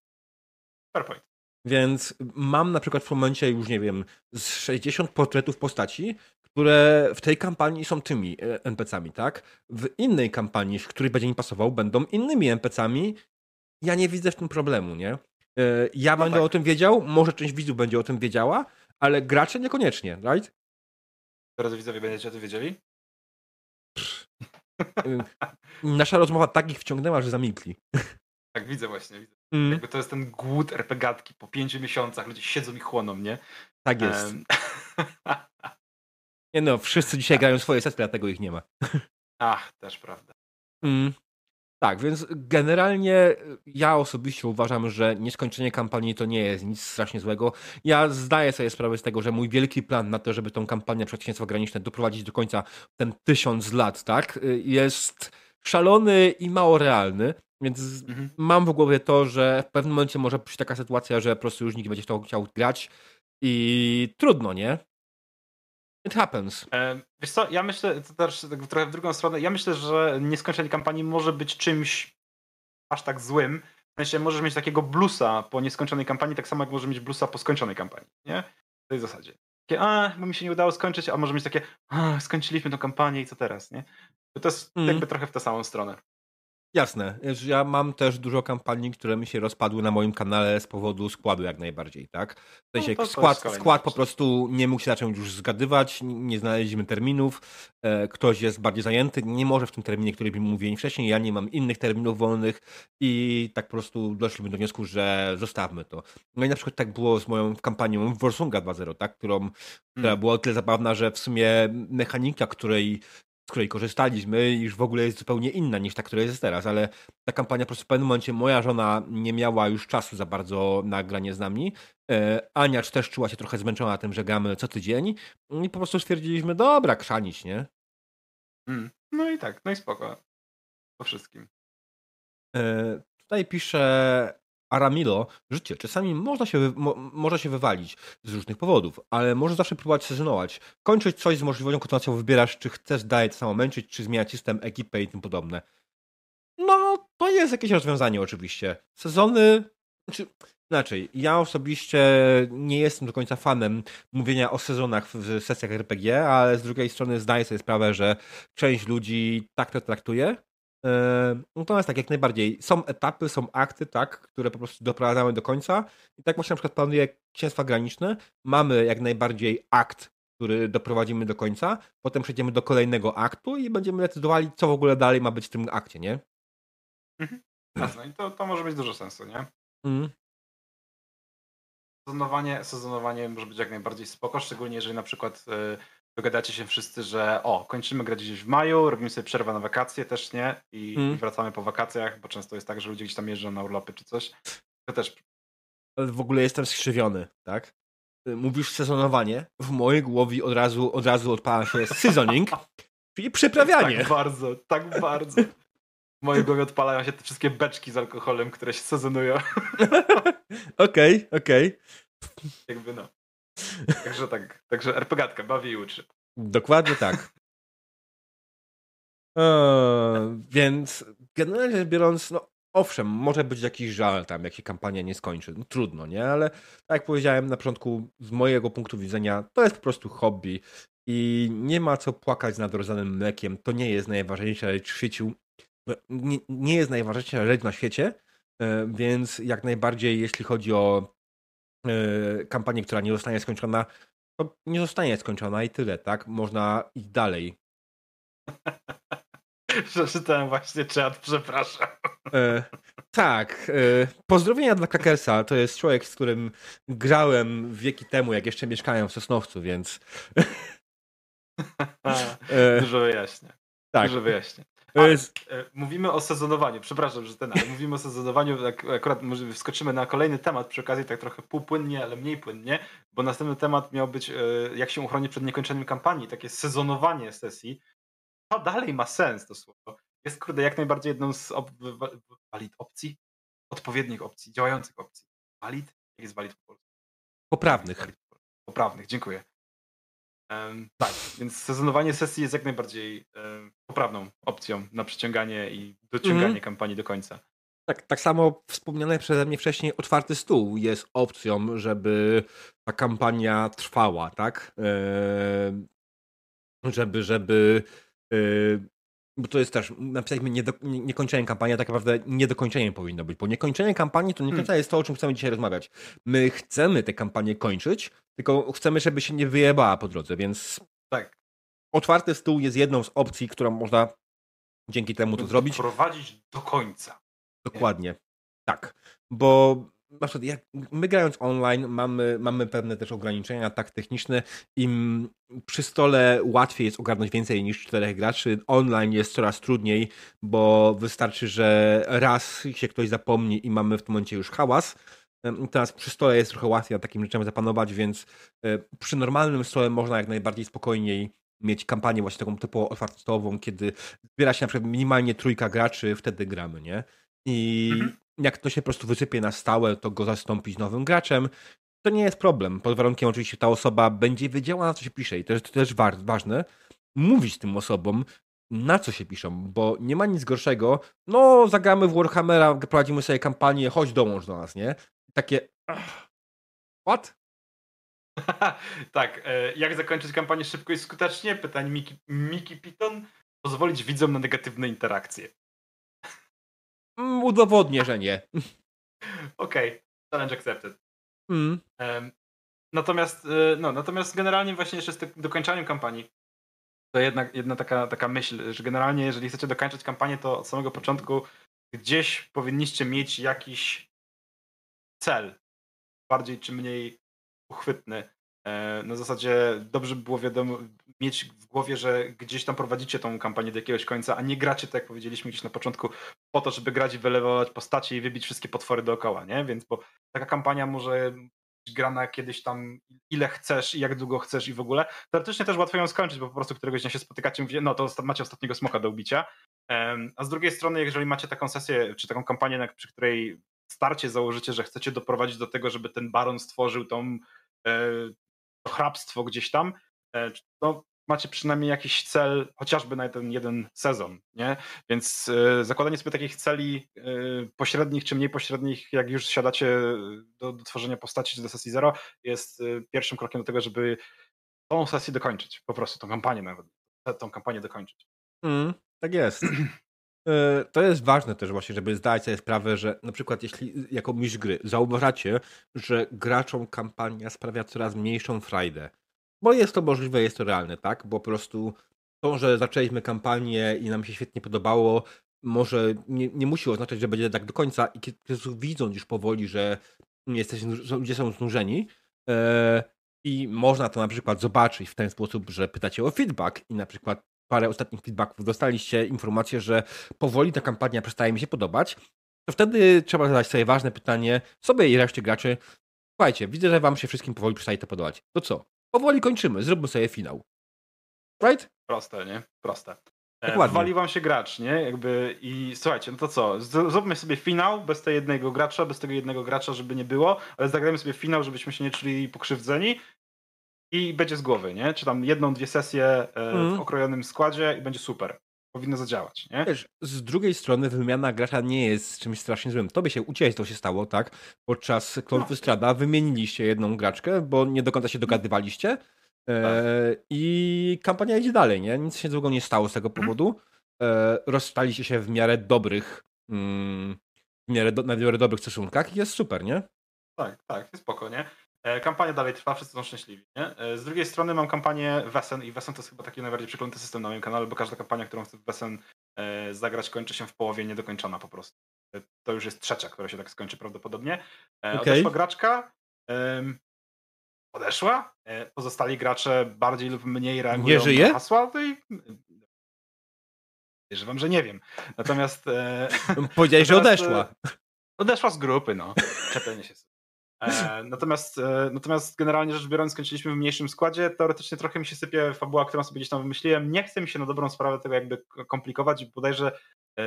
Perfect. Więc mam na przykład w momencie już, nie wiem, z 60 portretów postaci, które w tej kampanii są tymi e, NPC-ami, tak? W innej kampanii, w której będzie mi pasował, będą innymi NPC-ami. Ja nie widzę w tym problemu, nie? E, ja no będę tak. o tym wiedział, może część widzów będzie o tym wiedziała, ale gracze niekoniecznie, right? Teraz widzowie będziecie o tym wiedzieli? Nasza rozmowa tak ich wciągnęła, że zamilkli. Tak, widzę właśnie. Widzę. Mm. Jakby to jest ten głód RPGatki po pięciu miesiącach. Ludzie siedzą i chłoną, nie? Tak jest. Um. nie no, wszyscy dzisiaj grają swoje sesje, dlatego ich nie ma. Ach, też prawda. Mm. Tak, więc generalnie ja osobiście uważam, że nieskończenie kampanii to nie jest nic strasznie złego. Ja zdaję sobie sprawę z tego, że mój wielki plan na to, żeby tą kampanię Przedsięstwa Graniczne doprowadzić do końca ten tysiąc lat, tak, jest szalony i mało realny. Więc mhm. mam w głowie to, że w pewnym momencie może być taka sytuacja, że po prostu już nikt będzie chciał, chciał grać i trudno, nie? It happens. E, wiesz co, ja myślę, to też tak trochę w drugą stronę, ja myślę, że nieskończenie kampanii może być czymś aż tak złym. W sensie możesz mieć takiego blusa po nieskończonej kampanii, tak samo jak możesz mieć blusa po skończonej kampanii, nie? W tej zasadzie. Takie, a, bo mi się nie udało skończyć, a może mieć takie, a, skończyliśmy tę kampanię i co teraz, nie? To jest mm. jakby trochę w tę samą stronę. Jasne. Ja mam też dużo kampanii, które mi się rozpadły na moim kanale z powodu składu jak najbardziej, tak? W sensie no skład, skład po prostu nie mógł się zacząć już zgadywać, nie znaleźliśmy terminów, e, ktoś jest bardziej zajęty, nie może w tym terminie, który mi mówiłem wcześniej, ja nie mam innych terminów wolnych i tak po prostu doszliśmy do wniosku, że zostawmy to. No i na przykład tak było z moją kampanią Warsunga 2.0, tak? Którą, która hmm. była o tyle zabawna, że w sumie mechanika, której z której korzystaliśmy, już w ogóle jest zupełnie inna niż ta, która jest teraz, ale ta kampania po prostu w pewnym momencie moja żona nie miała już czasu za bardzo na granie z nami. E, Ania też czuła się trochę zmęczona tym, że gramy co tydzień i po prostu stwierdziliśmy, dobra, krzanić, nie? Mm. No i tak, no i spoko. Po wszystkim. E, tutaj pisze Aramilo, życie czasami można się, mo, może się wywalić z różnych powodów, ale może zawsze próbować sezonować. Kończyć coś z możliwością kontynuacją wybierasz, czy chcesz dalej to samo męczyć, czy zmieniać system, ekipę i tym podobne. No, to jest jakieś rozwiązanie oczywiście. Sezony, czy inaczej, ja osobiście nie jestem do końca fanem mówienia o sezonach w sesjach RPG, ale z drugiej strony zdaję sobie sprawę, że część ludzi tak to traktuje Natomiast tak, jak najbardziej. Są etapy, są akty, tak, które po prostu doprowadzamy do końca. I tak właśnie na przykład planuje Księstwa Graniczne. Mamy jak najbardziej akt, który doprowadzimy do końca. Potem przejdziemy do kolejnego aktu i będziemy decydowali, co w ogóle dalej ma być w tym akcie, nie? Mhm. Jasne, i to, to może mieć dużo sensu, nie? Mhm. Sezonowanie, sezonowanie może być jak najbardziej spoko, szczególnie jeżeli na przykład y, dogadacie się wszyscy, że o, kończymy grać gdzieś w maju, robimy sobie przerwę na wakacje też, nie? I, mm. i wracamy po wakacjach, bo często jest tak, że ludzie gdzieś tam jeżdżą na urlopy czy coś. To też... W ogóle jestem skrzywiony, tak? Mówisz sezonowanie, w mojej głowie od razu, od razu odpala się seasoning, czyli przyprawianie. Tak bardzo, tak bardzo. W mojej głowie odpalają się te wszystkie beczki z alkoholem, które się sezonują. Okej, okej. Okay, okay. Jakby no. Także tak, także RPGatka bawi i uczy. Dokładnie tak. Eee, więc generalnie rzecz biorąc, no owszem, może być jakiś żal tam, jak się kampania nie skończy. No, trudno, nie? Ale tak jak powiedziałem na początku, z mojego punktu widzenia, to jest po prostu hobby i nie ma co płakać nad rozdanym mlekiem. To nie jest najważniejsza rzecz w świecie. Nie, nie jest najważniejsza rzecz na świecie, e, więc jak najbardziej, jeśli chodzi o E, kampanię, która nie zostanie skończona, to nie zostanie skończona i tyle, tak? Można iść dalej. Przeczytałem właśnie czat, przepraszam. E, tak. E, pozdrowienia dla Krakersa. To jest człowiek, z którym grałem wieki temu, jak jeszcze mieszkałem w Sosnowcu, więc... Dużo wyjaśnia. Tak. Dużo wyjaśnia. Ale, e, mówimy o sezonowaniu, przepraszam, że ten, ale mówimy o sezonowaniu, akurat może wskoczymy na kolejny temat przy okazji tak trochę półpłynnie, ale mniej płynnie, bo następny temat miał być e, jak się uchronić przed niekończeniem kampanii, takie sezonowanie sesji. To dalej ma sens to słowo. Jest kurde jak najbardziej jedną z op valid opcji, odpowiednich opcji, działających opcji. Valid? Jak jest valid po polsku? Poprawnych. Poprawnych, dziękuję. Tak, więc sezonowanie sesji jest jak najbardziej poprawną opcją na przyciąganie i dociąganie mm. kampanii do końca. Tak, tak samo wspomniane przeze mnie wcześniej otwarty stół jest opcją, żeby ta kampania trwała, tak? Eee, żeby, żeby eee, bo to jest też, napisaliśmy nie niekończenie kampanii, a tak naprawdę niedokończenie powinno być, bo niekończenie kampanii to nie końca hmm. jest to, o czym chcemy dzisiaj rozmawiać. My chcemy tę kampanię kończyć, tylko chcemy, żeby się nie wyjebała po drodze, więc tak. otwarty stół jest jedną z opcji, którą można dzięki temu to zrobić. Prowadzić do końca. Dokładnie. Nie? Tak, bo na przykład jak my grając online mamy, mamy pewne też ograniczenia tak techniczne i przy stole łatwiej jest ogarnąć więcej niż czterech graczy. Online jest coraz trudniej, bo wystarczy, że raz się ktoś zapomni i mamy w tym momencie już hałas. Teraz przy stole jest trochę łatwiej nad takim rzeczem zapanować, więc e, przy normalnym stole można jak najbardziej spokojniej mieć kampanię właśnie taką typowo otwartostową, kiedy zbiera się na przykład minimalnie trójka graczy, wtedy gramy, nie? I mhm jak to się po prostu wysypie na stałe, to go zastąpić nowym graczem. To nie jest problem. Pod warunkiem oczywiście ta osoba będzie wiedziała, na co się pisze i to jest też ważne, mówić tym osobom, na co się piszą, bo nie ma nic gorszego. No, zagramy w Warhammera, prowadzimy sobie kampanię, chodź dołącz do nas, nie? Takie. What? tak, e, jak zakończyć kampanię szybko i skutecznie? Pytanie Miki, Miki Piton. Pozwolić widzom na negatywne interakcje. Mm, udowodnię, że nie. Okej, okay. challenge accepted. Mm. Um, natomiast, y, no, natomiast generalnie właśnie jeszcze z dokończaniem kampanii to jedna, jedna taka, taka myśl, że generalnie jeżeli chcecie dokończyć kampanię, to od samego początku gdzieś powinniście mieć jakiś cel, bardziej czy mniej uchwytny. E, na zasadzie dobrze by było wiadomo, mieć w głowie, że gdzieś tam prowadzicie tą kampanię do jakiegoś końca, a nie gracie, tak jak powiedzieliśmy gdzieś na początku, po to, żeby grać i wylewować postacie i wybić wszystkie potwory dookoła, nie? Więc bo taka kampania może być grana kiedyś tam ile chcesz i jak długo chcesz i w ogóle. Teoretycznie też łatwo ją skończyć, bo po prostu któregoś dnia się spotykacie no to macie ostatniego smoka do ubicia. A z drugiej strony, jeżeli macie taką sesję, czy taką kampanię, przy której starcie założycie, że chcecie doprowadzić do tego, żeby ten baron stworzył tą e, hrabstwo gdzieś tam, e, to macie przynajmniej jakiś cel, chociażby na ten jeden sezon, nie? Więc y, zakładanie sobie takich celi y, pośrednich czy mniej pośrednich, jak już siadacie do, do tworzenia postaci czy do sesji zero, jest pierwszym krokiem do tego, żeby tą sesję dokończyć, po prostu tą kampanię nawet, tą kampanię dokończyć. Mm, tak jest. To jest ważne też właśnie, żeby zdać sobie sprawę, że na przykład jeśli jako mistrz gry zauważacie, że graczom kampania sprawia coraz mniejszą frajdę, bo jest to możliwe, jest to realne, tak? Bo po prostu to, że zaczęliśmy kampanię i nam się świetnie podobało, może nie, nie musi oznaczać, że będzie tak do końca i kiedy widzą już powoli, że jesteśmy, ludzie są znużeni e, i można to na przykład zobaczyć w ten sposób, że pytacie o feedback i na przykład parę ostatnich feedbacków dostaliście informację, że powoli ta kampania przestaje mi się podobać, to wtedy trzeba zadać sobie ważne pytanie sobie i reszcie graczy. Słuchajcie, widzę, że wam się wszystkim powoli przestaje to podobać. To co? Powoli kończymy, zróbmy sobie finał. Right? Proste, nie? Proste. E, Dokładnie. Wali wam się gracz, nie? Jakby i słuchajcie, no to co? Zróbmy sobie finał bez tego jednego gracza, bez tego jednego gracza, żeby nie było, ale zagrajmy sobie finał, żebyśmy się nie czuli pokrzywdzeni i będzie z głowy, nie? Czy tam jedną, dwie sesje mm. w mhm. okrojonym składzie i będzie super. Powinno zadziałać, nie? Wiesz, z drugiej strony wymiana gracza nie jest czymś strasznie złym. Tobie się u ciebie to się stało, tak? Podczas Klątwy no. Strada wymieniliście jedną graczkę, bo nie do końca się dogadywaliście. E, tak. I kampania idzie dalej, nie? Nic się złego nie stało z tego mhm. powodu. E, rozstaliście się w miarę dobrych, mm, w miarę do, na miarę dobrych stosunkach i jest super, nie? Tak, tak, jest spoko, nie? E, kampania dalej trwa, wszyscy są szczęśliwi. Nie? E, z drugiej strony mam kampanię Wesen i Wesen to jest chyba taki najbardziej przyklęty system na moim kanale, bo każda kampania, którą chcę w Wesen e, zagrać, kończy się w połowie niedokończona po prostu. To już jest trzecia, która się tak skończy prawdopodobnie. Okay. Odeszła graczka. Odeszła. Pozostali gracze bardziej lub mniej reagują nie żyje? na hasła. No i Wierzę wam, że nie wiem. Natomiast. Powiedziałeś, że odeszła. Odeszła z grupy, no. Czepienie się. E, natomiast, e, natomiast generalnie rzecz biorąc, skończyliśmy w mniejszym składzie. Teoretycznie trochę mi się sypie fabuła, którą sobie gdzieś tam wymyśliłem. Nie chce mi się na dobrą sprawę tego jakby komplikować bodajże e,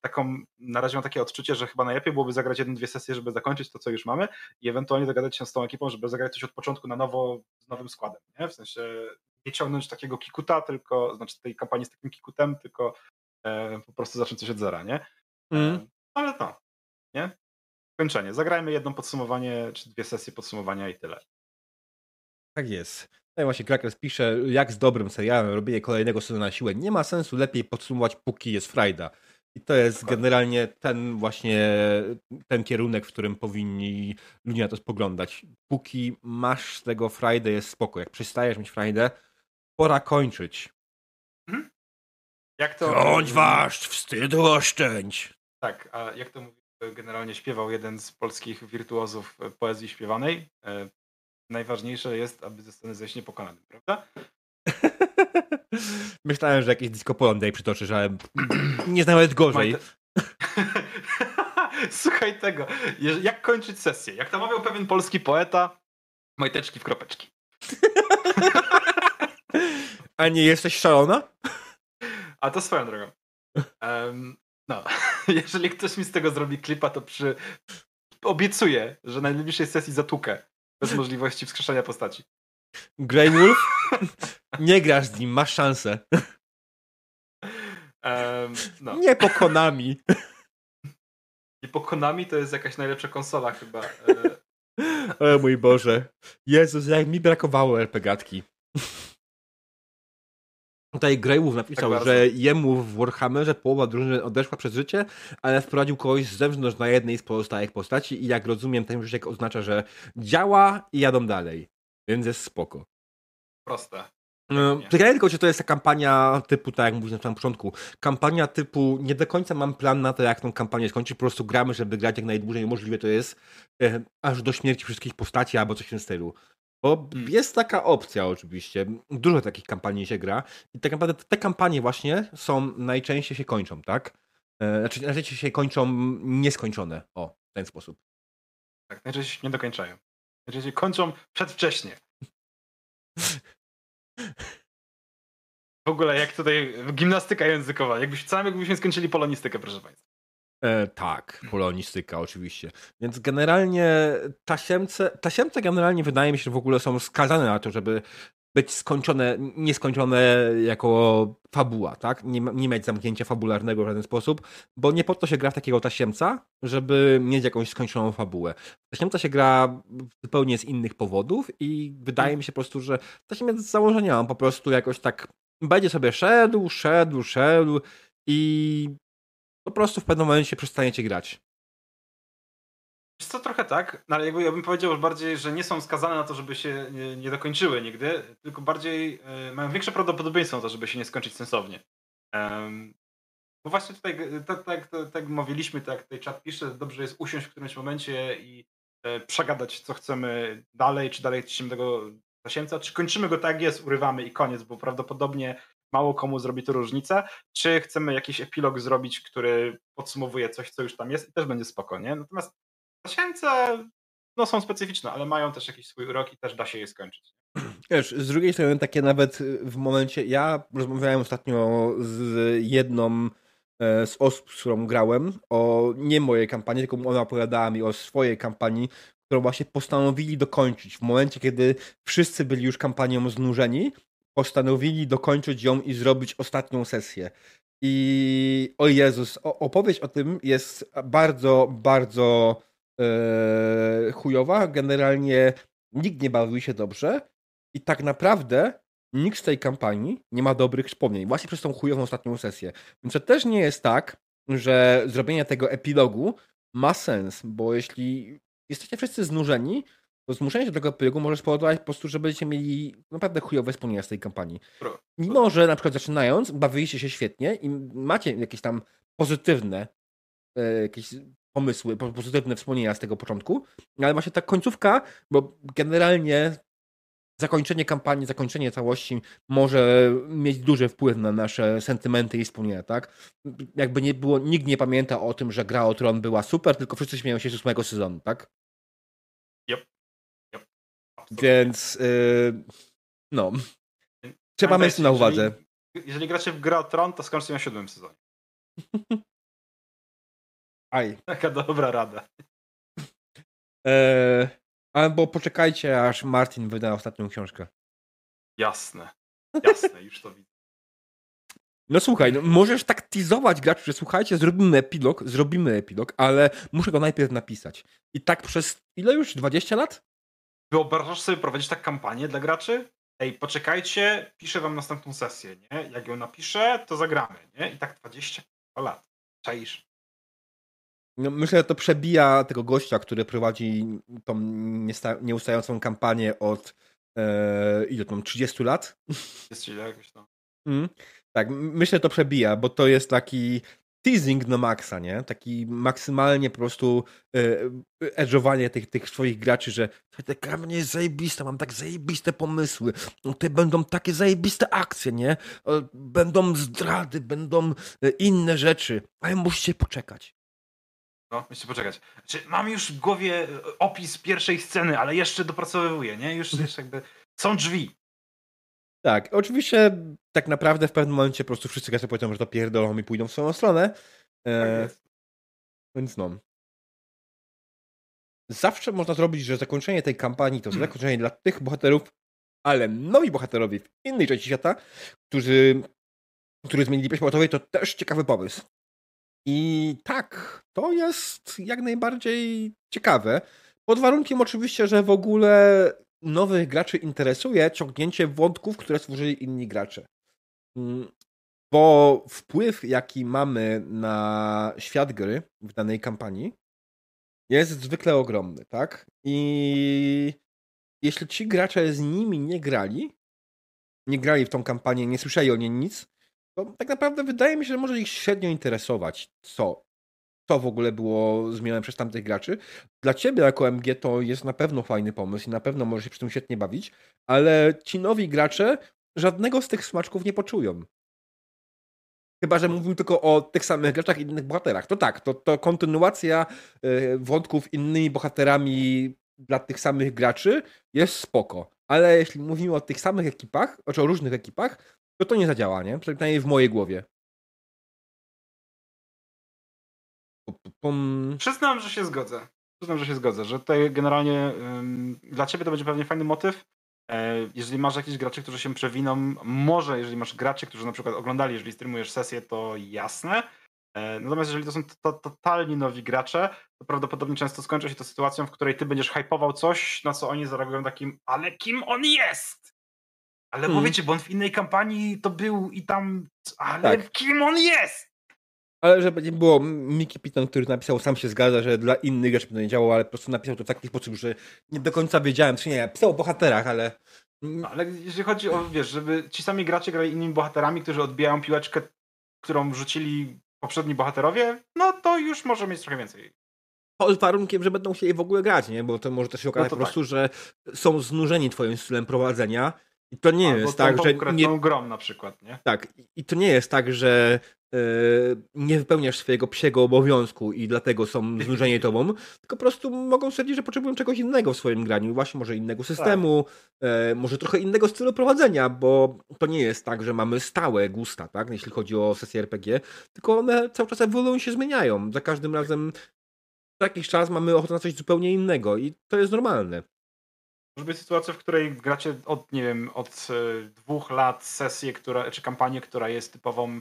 taką, na razie mam takie odczucie, że chyba najlepiej byłoby zagrać jedną, dwie sesje, żeby zakończyć to, co już mamy i ewentualnie dogadać się z tą ekipą, żeby zagrać coś od początku na nowo z nowym składem. Nie? W sensie nie ciągnąć takiego kikuta, tylko, znaczy tej kampanii z takim kikutem, tylko po prostu zacząć coś od zera, nie? Mm. Ale to, nie? Kończenie. Zagrajmy jedno podsumowanie, czy dwie sesje podsumowania i tyle. Tak jest. No i właśnie Krakers pisze, jak z dobrym serialem robienie kolejnego sezonu na siłę. Nie ma sensu lepiej podsumować, póki jest frajda. I to jest generalnie ten właśnie ten kierunek, w którym powinni ludzie na to spoglądać. Póki masz tego frajdę, jest spoko. Jak przestajesz mieć frajdę, pora kończyć. Mhm. Jak to... Wasz, wstydu oszczędź. Tak, a jak to mówi generalnie śpiewał jeden z polskich wirtuozów poezji śpiewanej. E, najważniejsze jest, aby ze sceny zejść niepokonanym, prawda? Myślałem, że jakiś disco polo day przytoczysz, ale nie nawet gorzej. Słuchaj tego. Jak kończyć sesję? Jak to mawiał pewien polski poeta, majteczki w kropeczki. A nie jesteś szalona? A to swoją drogą. Um, no, jeżeli ktoś mi z tego zrobi klipa, to przy... obiecuję, że na najbliższej sesji zatukę. Bez możliwości wskrzeszenia postaci. Grey Wolf? Nie grasz z nim, masz szansę. Um, no. Nie pokonami. Nie pokonami to jest jakaś najlepsza konsola chyba. O mój Boże. Jezus, jak mi brakowało RPGatki. Tutaj Greywolf napisał, tak że jemu w Warhammerze połowa drużyny odeszła przez życie, ale wprowadził kogoś z zewnątrz na jednej z pozostałych postaci i jak rozumiem, ten już oznacza, że działa i jadą dalej. Więc jest spoko. Proste. No, pytanie tylko, czy to jest ta kampania typu, tak jak mówiłem na samym początku, kampania typu, nie do końca mam plan na to, jak tą kampanię skończyć, po prostu gramy, żeby grać jak najdłużej możliwe to jest, e, aż do śmierci wszystkich postaci albo coś w tym stylu. Bo hmm. jest taka opcja oczywiście, dużo takich kampanii się gra i tak naprawdę te kampanie właśnie są, najczęściej się kończą, tak? E, znaczy najczęściej się kończą nieskończone, o, w ten sposób. Tak, najczęściej się nie dokończają. Najczęściej kończą przedwcześnie. W ogóle jak tutaj gimnastyka językowa, jakbyś, sam jakbyśmy skończyli polonistykę, proszę Państwa. E, tak, polonistyka oczywiście. Więc generalnie tasiemce, tasiemce generalnie wydaje mi się, że w ogóle są skazane na to, żeby być skończone, nieskończone jako fabuła, tak? Nie, nie mieć zamknięcia fabularnego w żaden sposób, bo nie po to się gra w takiego tasiemca, żeby mieć jakąś skończoną fabułę. Tasiemca się gra zupełnie z innych powodów i wydaje mi się po prostu, że tasiemiec z założenia on po prostu jakoś tak będzie sobie szedł, szedł, szedł i po prostu w pewnym momencie przestaniecie grać. Jest to trochę tak, no ale jakby ja bym powiedział bardziej, że nie są skazane na to, żeby się nie, nie dokończyły nigdy, tylko bardziej y, mają większe prawdopodobieństwo na to, żeby się nie skończyć sensownie. Um, bo właśnie tutaj, tak, tak, tak, tak mówiliśmy, tak tutaj czat pisze, dobrze jest usiąść w którymś momencie i e, przegadać, co chcemy dalej, czy dalej chcemy tego tasiemca, czy kończymy go tak jest, urywamy i koniec, bo prawdopodobnie mało komu zrobi to różnicę, czy chcemy jakiś epilog zrobić, który podsumowuje coś, co już tam jest i też będzie spokojnie. Natomiast tasiemce no, są specyficzne, ale mają też jakiś swój urok i też da się je skończyć. Wiesz, z drugiej strony takie nawet w momencie, ja rozmawiałem ostatnio z jedną e, z osób, z którą grałem, o nie mojej kampanii, tylko ona opowiadała mi o swojej kampanii, którą właśnie postanowili dokończyć. W momencie, kiedy wszyscy byli już kampanią znużeni, postanowili dokończyć ją i zrobić ostatnią sesję. I o Jezus, opowieść o tym jest bardzo, bardzo e, chujowa. Generalnie nikt nie bawił się dobrze i tak naprawdę nikt z tej kampanii nie ma dobrych wspomnień. Właśnie przez tą chujową ostatnią sesję. Więc to też nie jest tak, że zrobienie tego epilogu ma sens, bo jeśli jesteście wszyscy znużeni, zmuszenie się do tego epilogu może spowodować po prostu, że będziecie mieli naprawdę chujowe wspomnienia z tej kampanii. Mimo, że na przykład zaczynając, bawiliście się świetnie i macie jakieś tam pozytywne e, jakieś pomysły, pozytywne wspomnienia z tego początku, ale właśnie ta końcówka, bo generalnie zakończenie kampanii, zakończenie całości może mieć duży wpływ na nasze sentymenty i wspomnienia, tak? Jakby nie było, nikt nie pamięta o tym, że gra o Tron była super, tylko wszyscy śmieją się z ósmego sezonu, tak? Więc yy, no. Trzeba mieć to na uwadze. Jeżeli, jeżeli gracie w grę o Tron, to skończcie na siódmym sezonie. Aj. Taka dobra rada. Eee, albo poczekajcie, aż Martin wyda ostatnią książkę. Jasne. Jasne, już to widzę. No słuchaj, no możesz tak teasować graczy, że słuchajcie, zrobimy epilog, zrobimy epilog, ale muszę go najpierw napisać. I tak przez ile już? 20 lat? Wyobrażasz sobie prowadzić tak kampanię dla graczy? Ej, poczekajcie, piszę wam następną sesję, nie? Jak ją napiszę, to zagramy, nie? I tak 20 lat. Czaisz? No, myślę, że to przebija tego gościa, który prowadzi tą nieustającą kampanię od e, ile tam, 30 lat? Jest jakoś to. Mm. Tak, myślę, że to przebija, bo to jest taki teasing na maksa, nie? Taki maksymalnie po prostu e, edżowanie tych, tych swoich graczy, że ta kampania jest zajebista, mam tak zajebiste pomysły, no, te będą takie zajebiste akcje, nie? E, będą zdrady, będą e, inne rzeczy, ale musicie poczekać. No, musicie poczekać. Znaczy, mam już w głowie opis pierwszej sceny, ale jeszcze dopracowywuję, nie? Już, już jakby są drzwi. Tak, oczywiście tak naprawdę w pewnym momencie po prostu wszyscy gracze powiedzą, że to pierdolą i pójdą w swoją stronę. E, tak więc no. Zawsze można zrobić, że zakończenie tej kampanii to hmm. zakończenie dla tych bohaterów, ale nowi bohaterowie w innej części świata, którzy, którzy zmienili pieśń to też ciekawy pomysł. I tak, to jest jak najbardziej ciekawe. Pod warunkiem oczywiście, że w ogóle nowych graczy interesuje ciągnięcie wątków, które stworzyli inni gracze. Mm, bo wpływ, jaki mamy na świat gry w danej kampanii, jest zwykle ogromny, tak? I jeśli ci gracze z nimi nie grali, nie grali w tą kampanię, nie słyszeli o niej nic, to tak naprawdę wydaje mi się, że może ich średnio interesować, co co w ogóle było zmienione przez tamtych graczy. Dla ciebie jako MG to jest na pewno fajny pomysł i na pewno możesz się przy tym świetnie bawić, ale ci nowi gracze żadnego z tych smaczków nie poczują. Chyba, że mówił tylko o tych samych graczach i innych bohaterach. To tak, to, to kontynuacja y, wątków innymi bohaterami dla tych samych graczy jest spoko. Ale jeśli mówimy o tych samych ekipach, znaczy o różnych ekipach, to to nie zadziała, nie? Przynajmniej w mojej głowie. Pum. Przyznam, że się zgodzę. Przyznam, że się zgodzę, że tutaj generalnie ym, dla ciebie to będzie pewnie fajny motyw. E, jeżeli masz jakichś graczy, którzy się przewiną, może jeżeli masz graczy, którzy na przykład oglądali, jeżeli streamujesz sesję, to jasne. E, natomiast jeżeli to są to, totalnie nowi gracze, to prawdopodobnie często skończy się to sytuacją, w której ty będziesz hypował coś, na co oni zareagują takim, ale kim on jest? Ale hmm. powiecie, bo on w innej kampanii to był i tam, ale tak. kim on jest? Ale żeby nie było, Mickey Piton, który napisał, sam się zgadza, że dla innych rzeczy to nie działało, ale po prostu napisał to w taki sposób, że nie do końca wiedziałem, czy nie, pisał o bohaterach, ale... No, ale jeżeli chodzi o, wiesz, żeby ci sami gracze grali innymi bohaterami, którzy odbijają piłeczkę, którą rzucili poprzedni bohaterowie, no to już może mieć trochę więcej. Pod warunkiem, że będą chcieli w ogóle grać, nie? Bo to może też się okazać no po prostu, tak. że są znużeni twoim stylem prowadzenia i to nie Albo jest tak, że. Nie... grom na przykład, nie? Tak. I to nie jest tak, że nie wypełniasz swojego psiego obowiązku i dlatego są znużeni tobą, tylko po prostu mogą stwierdzić, że potrzebują czegoś innego w swoim graniu. Właśnie może innego systemu, tak. może trochę innego stylu prowadzenia, bo to nie jest tak, że mamy stałe gusta, tak? Jeśli chodzi o sesje RPG, tylko one cały czas ewoluują się zmieniają. Za każdym razem za jakiś czas mamy ochotę na coś zupełnie innego i to jest normalne. Może być sytuacja, w której gracie od, nie wiem, od e, dwóch lat sesję, która, czy kampanię, która jest typową e,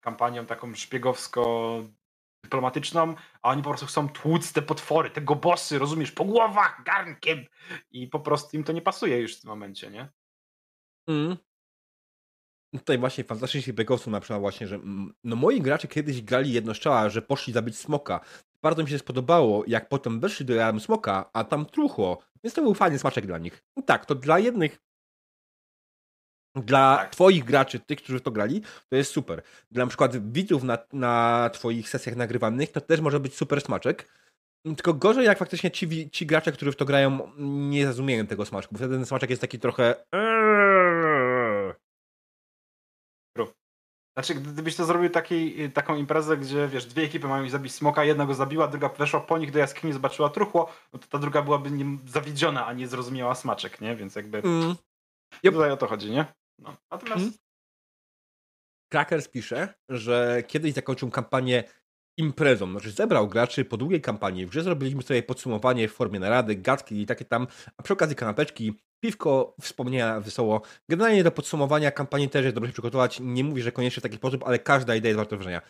kampanią taką szpiegowsko-dyplomatyczną, a oni po prostu chcą tłuc te potwory, te gobosy, rozumiesz, po głowach, garnkiem i po prostu im to nie pasuje już w tym momencie, nie? Mm. Tutaj właśnie fantastyczny Begosów na przykład właśnie, że mm, no moi gracze kiedyś grali jednostrzała, że poszli zabić smoka. Bardzo mi się spodobało, jak potem weszli do Jam Smoka, a tam truchło. Więc to był fajny smaczek dla nich. Tak, to dla jednych dla tak. twoich graczy, tych, którzy w to grali, to jest super. Dla na przykład widzów na, na twoich sesjach nagrywanych, to też może być super smaczek. Tylko gorzej, jak faktycznie ci, ci gracze, którzy w to grają, nie zrozumieją tego smaczku. Bo wtedy ten smaczek jest taki trochę. Znaczy, gdybyś to zrobił taki, taką imprezę, gdzie wiesz, dwie ekipy mają zabić smoka, jedna go zabiła, druga weszła po nich do jaskini, zobaczyła truchło, no to ta druga byłaby nie zawiedziona, a nie zrozumiała smaczek, nie? Więc jakby mm. yep. tutaj o to chodzi, nie? No. Natomiast... Mm. Crackers pisze, że kiedyś zakończył kampanię imprezą. Znaczy zebrał graczy po długiej kampanii. W grze zrobiliśmy sobie podsumowanie w formie narady, gadki i takie tam, a przy okazji kanapeczki, piwko, wspomnienia wesoło. Generalnie do podsumowania kampanii też jest dobrze się przygotować. Nie mówię, że koniecznie w taki sposób, ale każda idea jest warta wrażenia.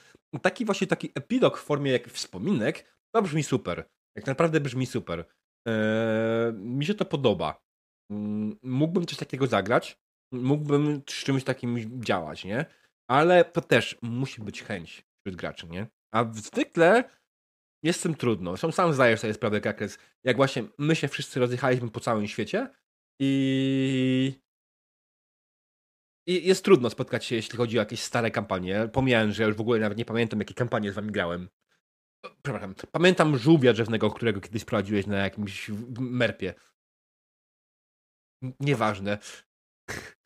Taki właśnie taki epilog w formie jak wspominek, to brzmi super. Jak naprawdę brzmi super. Eee, mi się to podoba. Mm, mógłbym coś takiego zagrać, mógłbym z czymś takim działać, nie? Ale to też musi być chęć wśród graczy, nie? A zwykle jest z tym trudno. Zresztą sam zdajesz sobie sprawę, jak jest, jak właśnie my się wszyscy rozjechaliśmy po całym świecie i i jest trudno spotkać się, jeśli chodzi o jakieś stare kampanie. Pomijając, że ja już w ogóle nawet nie pamiętam, jakie kampanie z wami grałem. Przepraszam. Pamiętam żółwia drzewnego, którego kiedyś prowadziłeś na jakimś merpie. Nieważne.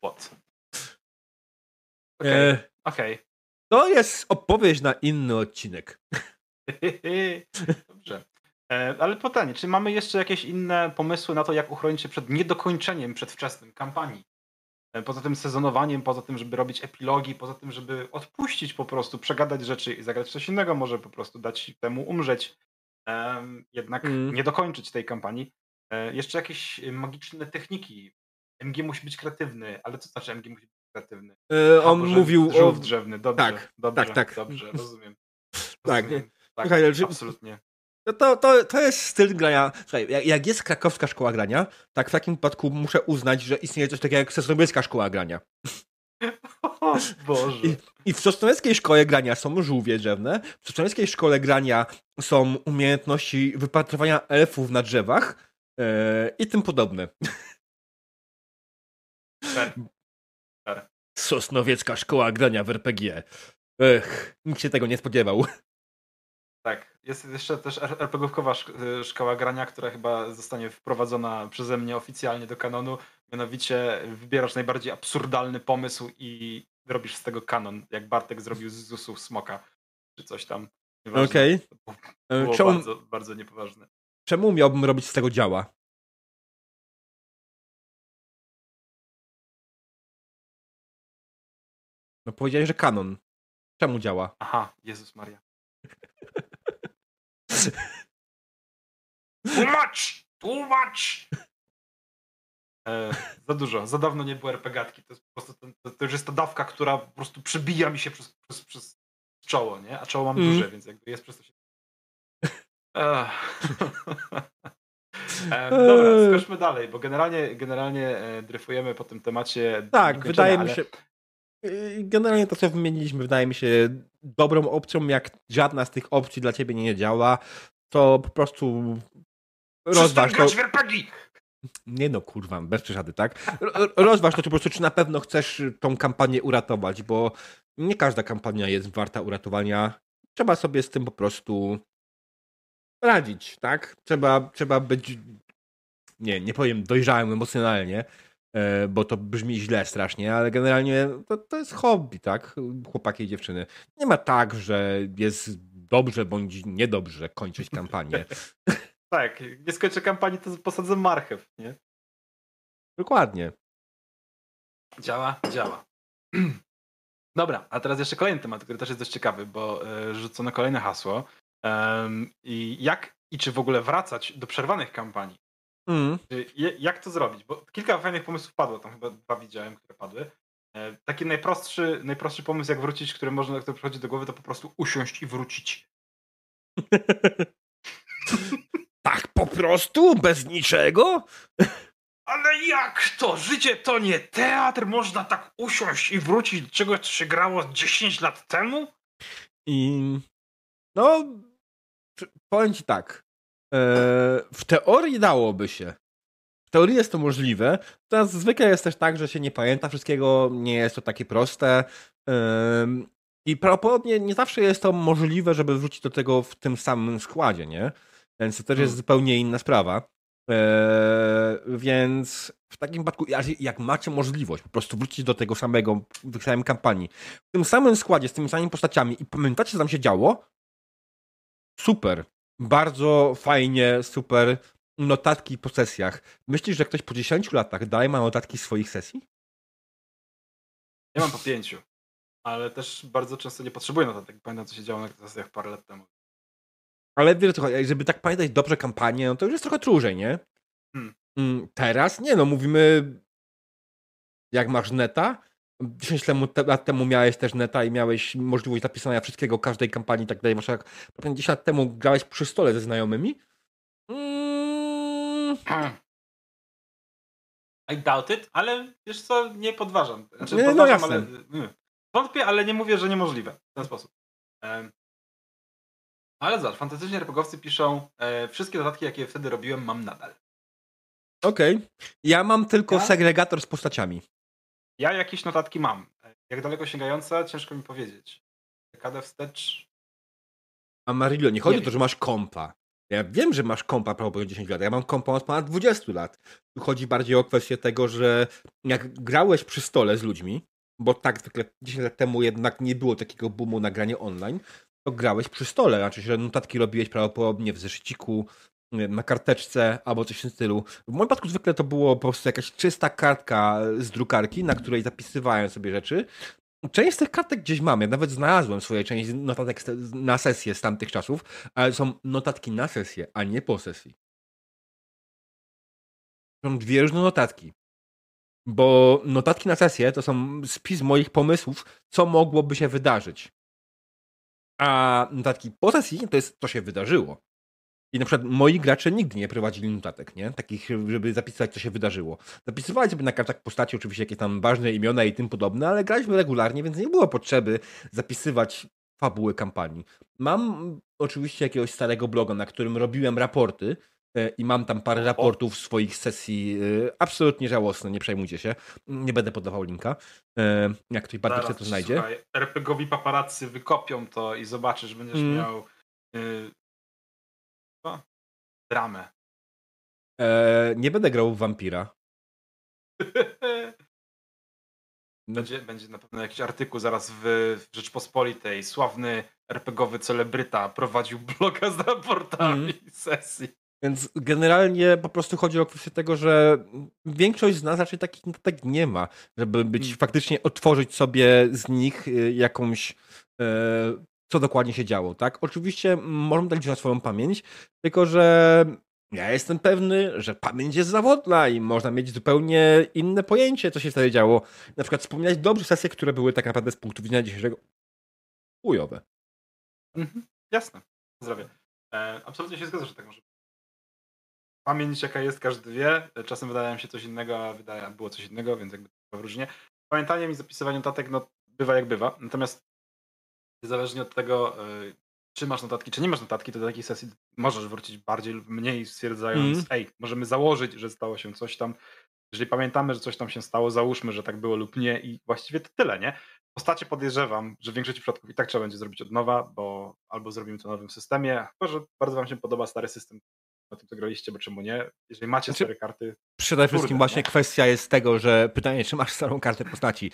What? Okej. Okay. E... okay. To jest opowieść na inny odcinek. Dobrze. E, ale pytanie, czy mamy jeszcze jakieś inne pomysły na to, jak uchronić się przed niedokończeniem przedwczesnym kampanii? E, poza tym sezonowaniem, poza tym, żeby robić epilogi, poza tym, żeby odpuścić po prostu, przegadać rzeczy i zagrać coś innego, może po prostu dać temu umrzeć, jednak mm. nie dokończyć tej kampanii. E, jeszcze jakieś magiczne techniki. MG musi być kreatywny, ale co znaczy MG musi być kreatywny. Yy, on mówił żółw o... drzewny, dobrze, tak, dobrze, tak, tak. dobrze, rozumiem. tak, rozumiem. tak Słuchaj, absolutnie. No to, to, to jest styl grania. Słuchaj, jak, jak jest krakowska szkoła grania, tak w takim przypadku muszę uznać, że istnieje coś takiego jak sosnowiecka szkoła grania. O Boże. I, I w sosnowieckiej szkole grania są żółwie drzewne, w sosnowieckiej szkole grania są umiejętności wypatrywania elfów na drzewach yy, i tym podobne. Sosnowiecka szkoła grania w RPG. Ech, nikt się tego nie spodziewał. Tak, jest jeszcze też RPGówkowa y, szkoła grania, która chyba zostanie wprowadzona przeze mnie oficjalnie do kanonu. Mianowicie wybierasz najbardziej absurdalny pomysł i robisz z tego kanon, jak Bartek zrobił z Zusów Smoka, czy coś tam. Okej. Okay. Było Czemu... bardzo, bardzo niepoważne. Czemu miałbym robić z tego działa? No powiedziałeś, że kanon. Czemu działa? Aha, Jezus Maria. Tłumacz! Tłumacz! E, za dużo, za dawno nie było RPGatki. To jest po prostu to, to już jest ta dawka, która po prostu przybija mi się przez, przez, przez czoło, nie? A czoło mam mm. duże, więc jakby jest przez to się. E, e, dobra, skoczmy dalej, bo generalnie, generalnie e, dryfujemy po tym temacie. Tak, wydaje mi się. Y, generalnie to, co wymieniliśmy, wydaje mi się dobrą opcją. Jak żadna z tych opcji dla ciebie nie działa, to po prostu rozważ to. Nie no, kurwa, bez przesady, tak? Rozważ to, czy po prostu, czy na pewno chcesz tą kampanię uratować, bo nie każda kampania jest warta uratowania. Trzeba sobie z tym po prostu radzić, tak? Trzeba, trzeba być, nie, nie powiem dojrzałym emocjonalnie, bo to brzmi źle strasznie, ale generalnie to, to jest hobby, tak? Chłopaki i dziewczyny. Nie ma tak, że jest dobrze bądź niedobrze kończyć kampanię. tak, nie skończę kampanii, to posadzę marchew, nie? Dokładnie. Działa, działa. Dobra, a teraz jeszcze kolejny temat, który też jest dość ciekawy, bo y, rzucono kolejne hasło. Um, I jak i czy w ogóle wracać do przerwanych kampanii? Mm. Jak to zrobić? Bo kilka fajnych pomysłów padło, tam chyba dwa widziałem, które padły. E, taki najprostszy, najprostszy pomysł, jak wrócić, który można, który przychodzi do głowy, to po prostu usiąść i wrócić. tak po prostu? Bez niczego? Ale jak to? Życie to nie teatr, można tak usiąść i wrócić do czegoś, co się grało 10 lat temu? I no, powiem ci tak. E, w teorii dałoby się. W teorii jest to możliwe. Teraz zwykle jest też tak, że się nie pamięta wszystkiego, nie jest to takie proste. I prawdopodobnie nie zawsze jest to możliwe, żeby wrócić do tego w tym samym składzie, nie? Więc to też jest hmm. zupełnie inna sprawa. Eee, więc w takim przypadku, jak macie możliwość po prostu wrócić do tego samego, w tej samej kampanii, w tym samym składzie, z tymi samymi postaciami i pamiętacie, co tam się działo, super. Bardzo fajnie, super. Notatki po sesjach. Myślisz, że ktoś po 10 latach dalej ma notatki swoich sesji? Ja mam po pięciu, ale też bardzo często nie potrzebuję notatek. Pamiętam, co się działo na sesjach parę lat temu. Ale wiesz żeby tak pamiętać dobrze kampanię, no to już jest trochę trudniej, nie? Hmm. Mm, teraz nie, no mówimy jak masz neta, 10 lat temu miałeś też neta i miałeś możliwość zapisania wszystkiego, każdej kampanii tak dalej. Masz jak 10 lat temu grałeś przy stole ze znajomymi? Mm. I doubt it, ale wiesz co, nie podważam. Znaczy, nie, no podważam, no ale, mm. wątpię, ale nie mówię, że niemożliwe w ten sposób. ale zobacz, fantastyczni RPGowcy piszą e, wszystkie dodatki, jakie wtedy robiłem, mam nadal. Okej. Okay. Ja mam tylko ja? segregator z postaciami. Ja jakieś notatki mam. Jak daleko sięgające, ciężko mi powiedzieć. Dekadę wstecz. A Marilio, nie chodzi nie o to, że masz kompa. Ja wiem, że masz kompa prawie 10 lat. Ja mam kompa od ponad 20 lat. Tu chodzi bardziej o kwestię tego, że jak grałeś przy stole z ludźmi, bo tak zwykle 10 lat temu jednak nie było takiego boomu na granie online, to grałeś przy stole. Znaczy, że notatki robiłeś prawdopodobnie w zeszyciku, na karteczce albo coś w tym stylu. W moim przypadku zwykle to było po prostu jakaś czysta kartka z drukarki, na której zapisywałem sobie rzeczy. Część z tych kartek gdzieś mam, ja nawet znalazłem swoje część notatek na sesję z tamtych czasów, ale są notatki na sesję, a nie po sesji. Są dwie różne notatki. Bo notatki na sesję to są spis moich pomysłów, co mogłoby się wydarzyć. A notatki po sesji to jest, co się wydarzyło. I na przykład moi gracze nigdy nie prowadzili notatek, nie? Takich, żeby zapisać, co się wydarzyło. Zapisywali sobie na kartach postaci oczywiście jakieś tam ważne imiona i tym podobne, ale graliśmy regularnie, więc nie było potrzeby zapisywać fabuły kampanii. Mam oczywiście jakiegoś starego bloga, na którym robiłem raporty e, i mam tam parę raportów swoich sesji e, absolutnie żałosne, nie przejmujcie się. Nie będę podawał linka. E, jak ktoś bardziej chce, to znajdzie. Słuchaj, RPGowi paparazzy wykopią to i zobaczysz, będziesz mm. miał? Dramę. Eee, nie będę grał w Vampira. Będzie, będzie na pewno jakiś artykuł zaraz w, w Rzeczpospolitej. Sławny RPGowy celebryta prowadził bloga z raportami Mhm. sesji. Więc generalnie po prostu chodzi o kwestię tego, że większość z nas raczej takich notatek nie ma, żeby być Mm. faktycznie otworzyć sobie z nich y, jakąś, e, co dokładnie się działo, tak? Oczywiście możemy dać na swoją pamięć, tylko że ja jestem pewny, że pamięć jest zawodna i można mieć zupełnie inne pojęcie, co się wtedy działo. Na przykład wspominać dobrze sesje, które były tak naprawdę z punktu widzenia dzisiejszego chujowe. Mhm. Jasne. Zdrowie. E, absolutnie się zgadzam, że tak może. Pamięć jaka jest, każdy wie. Czasem wydaje mi się coś innego, a wydaje, było coś innego, więc jakby różnie. Pamiętaniem i zapisywaniem notatek, no bywa jak bywa. Natomiast niezależnie od tego, e, czy masz notatki, czy nie masz notatki, to do takiej sesji możesz wrócić bardziej lub mniej, stwierdzając, Mhm. ej, możemy założyć, że stało się coś tam. Jeżeli pamiętamy, że coś tam się stało, załóżmy, że tak było lub nie i właściwie to tyle, nie? Postacie podejrzewam, że w większości przypadków i tak trzeba będzie zrobić od nowa, bo albo zrobimy to w nowym systemie, chyba że bardzo wam się podoba stary system, na tym co graliście, bo czemu nie? Jeżeli macie Znaczy- stare karty, Przede wszystkim Kurde, właśnie nie? kwestia jest tego, że pytanie, czy masz starą kartę postaci.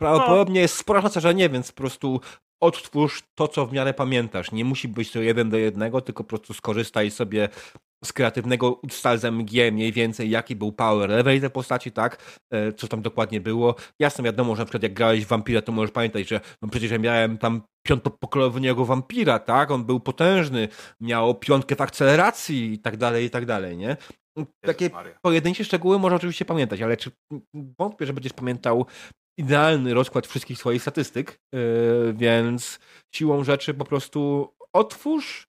Prawdopodobnie jest spora szansa, że nie, więc po prostu odtwórz to, co w miarę pamiętasz. Nie musi być to jeden do jednego, tylko po prostu skorzystaj sobie z kreatywnego ustal z MG mniej więcej, jaki był power level tej postaci, tak? E, Co tam dokładnie było. Jasne, wiadomo, że na przykład jak grałeś w Vampira, to możesz pamiętać, że no przecież ja miałem tam piątopokolowego Vampira, tak? On był potężny, miał piątkę w akceleracji i tak dalej, i tak dalej, nie? Takie pojedyncze szczegóły może oczywiście pamiętać, ale czy wątpię, że będziesz pamiętał idealny rozkład wszystkich swoich statystyk, yy, więc siłą rzeczy po prostu otwórz,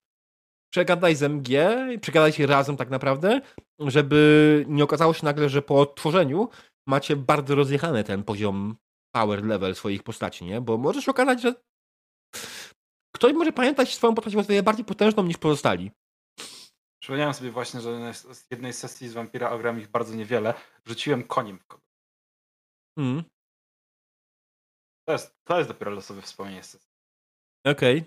przegadaj z MG i przegadajcie razem tak naprawdę, żeby nie okazało się nagle, że po odtworzeniu macie bardzo rozjechany ten poziom power level swoich postaci, nie? Bo może się okazać, że ktoś może pamiętać swoją postać o wiele bardziej potężną niż pozostali. Przypomniałem sobie właśnie, że z jednej sesji z Vampira, a gram ich bardzo niewiele, rzuciłem koniem w kogoś. Mm. To jest, to jest dopiero losowe wspomnienie z sesji. Okej.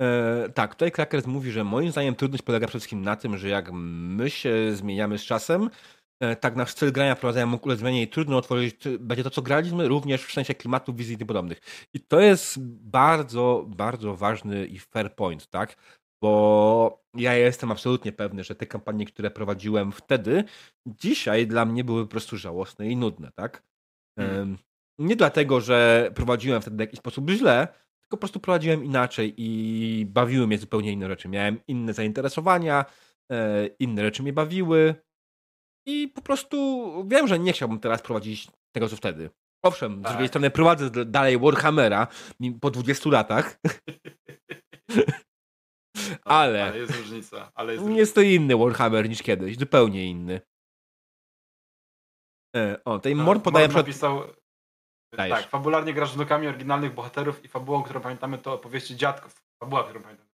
E, tak, tutaj Krakers mówi, że moim zdaniem trudność polega przede wszystkim na tym, że jak my się zmieniamy z czasem, e, tak nasz styl grania wprowadzają mógł zmianie i trudno otworzyć będzie to, co graliśmy, również w sensie klimatu, wizji i tym podobnych. I to jest bardzo, bardzo ważny i fair point, tak? Bo ja jestem absolutnie pewny, że te kampanie, które prowadziłem wtedy, dzisiaj dla mnie były po prostu żałosne i nudne, tak? Mhm. Nie dlatego, że prowadziłem wtedy w jakiś sposób źle, tylko po prostu prowadziłem inaczej i bawiły mnie zupełnie inne rzeczy. Miałem inne zainteresowania, e, inne rzeczy mnie bawiły i po prostu wiem, że nie chciałbym teraz prowadzić tego, co wtedy. Owszem, z Tak. drugiej strony prowadzę dalej Warhammera po 20 latach, Ale- ale jest różnica. Ale jest jest to inny Warhammer niż kiedyś, zupełnie inny. E, o, tutaj No, Mor podaje przed... napisał, Dajesz. tak, fabularnie grasz wnukami oryginalnych bohaterów i fabułą, którą pamiętamy, to opowieści dziadków. Fabuła, którą pamiętamy.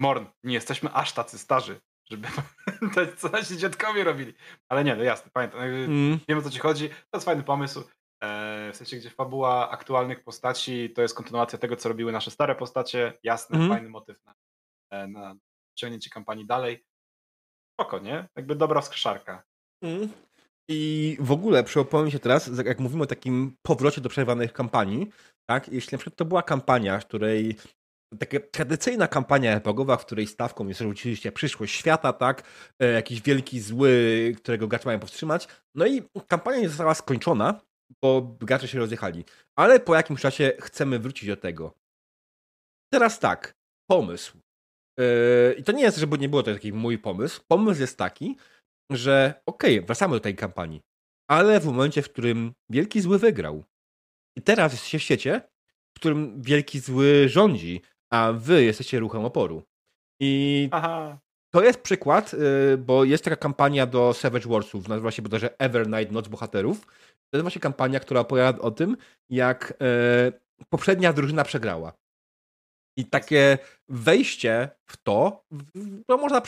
Morn, nie jesteśmy aż tacy starzy, żeby pamiętać, co nasi dziadkowie robili. Ale nie, no jasne, pamiętam. Mm, Wiem o co ci chodzi. To jest fajny pomysł. E, w sensie, gdzie fabuła aktualnych postaci to jest kontynuacja tego, co robiły nasze stare postacie. Jasny, Mhm. fajny motyw na, e, na ciągnięcie kampanii dalej. Spoko, nie? Jakby dobra wskrzeszarka. Mm. I w ogóle przypomnę się teraz, jak mówimy o takim powrocie do przerwanych kampanii, tak? Jeśli na przykład to była kampania, w której taka tradycyjna kampania epogowa, w której stawką jest oczywiście przyszłość świata, tak? E, jakiś wielki zły, którego gracze mają powstrzymać. No i kampania nie została skończona, bo gracze się rozjechali. Ale po jakimś czasie chcemy wrócić do tego. Teraz tak, pomysł. E, I to nie jest, żeby nie było to taki mój pomysł. Pomysł jest taki, że okej, wracamy do tej kampanii, ale w momencie, w którym Wielki Zły wygrał. I teraz jesteście w świecie, w którym Wielki Zły rządzi, a wy jesteście ruchem oporu. I Aha. to jest przykład, y, bo jest taka kampania do Savage Warsów, nazywa się bodajże Evernight Noc Bohaterów. To jest właśnie kampania, która opowiada o tym, jak e, poprzednia drużyna przegrała. I takie wejście w to, to można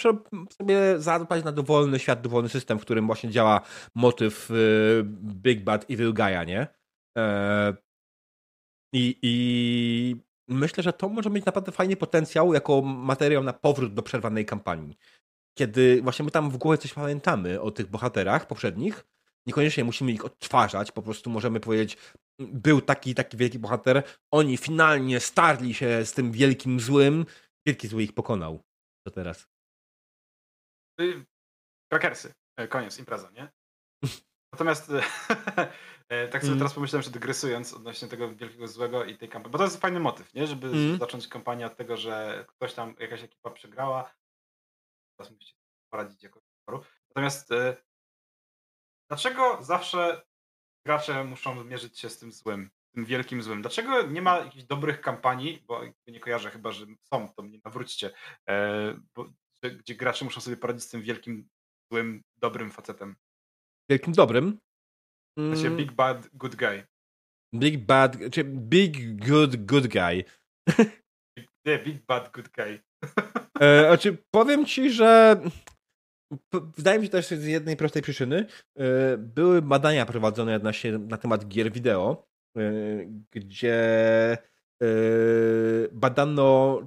sobie zadbać na dowolny świat, dowolny system, w którym właśnie działa motyw y, Big Bad Evil Guy'a, nie? E, i, I myślę, że to może mieć naprawdę fajny potencjał jako materiał na powrót do przerwanej kampanii. Kiedy właśnie my tam w głowie coś pamiętamy o tych bohaterach poprzednich, niekoniecznie musimy ich odtwarzać, po prostu możemy powiedzieć, był taki taki wielki bohater, oni finalnie starli się z tym wielkim złym, wielki zły ich pokonał. Co teraz? Krakersy. E, koniec, impreza, nie? Natomiast e, tak sobie mm. teraz pomyślałem, że dygresując odnośnie tego wielkiego złego i tej kampanii, bo to jest fajny motyw, nie? Żeby mm. zacząć kampanię od tego, że ktoś tam, jakaś ekipa przegrała, teraz musicie poradzić jako wyboru. Natomiast e, dlaczego zawsze gracze muszą mierzyć się z tym złym, tym wielkim złym? Dlaczego nie ma jakichś dobrych kampanii, bo nie kojarzę chyba, że są, to mnie nawróćcie, bo, gdzie gracze muszą sobie poradzić z tym wielkim złym, dobrym facetem? Wielkim dobrym? Mm. Znaczy Big Bad Good Guy. Big Bad, czy Big Good Good Guy. Nie, Big Bad Good Guy. e, znaczy, powiem ci, że wydaje mi się też z jednej prostej przyczyny. E, były badania prowadzone na, się, na temat gier wideo, e, gdzie e, badano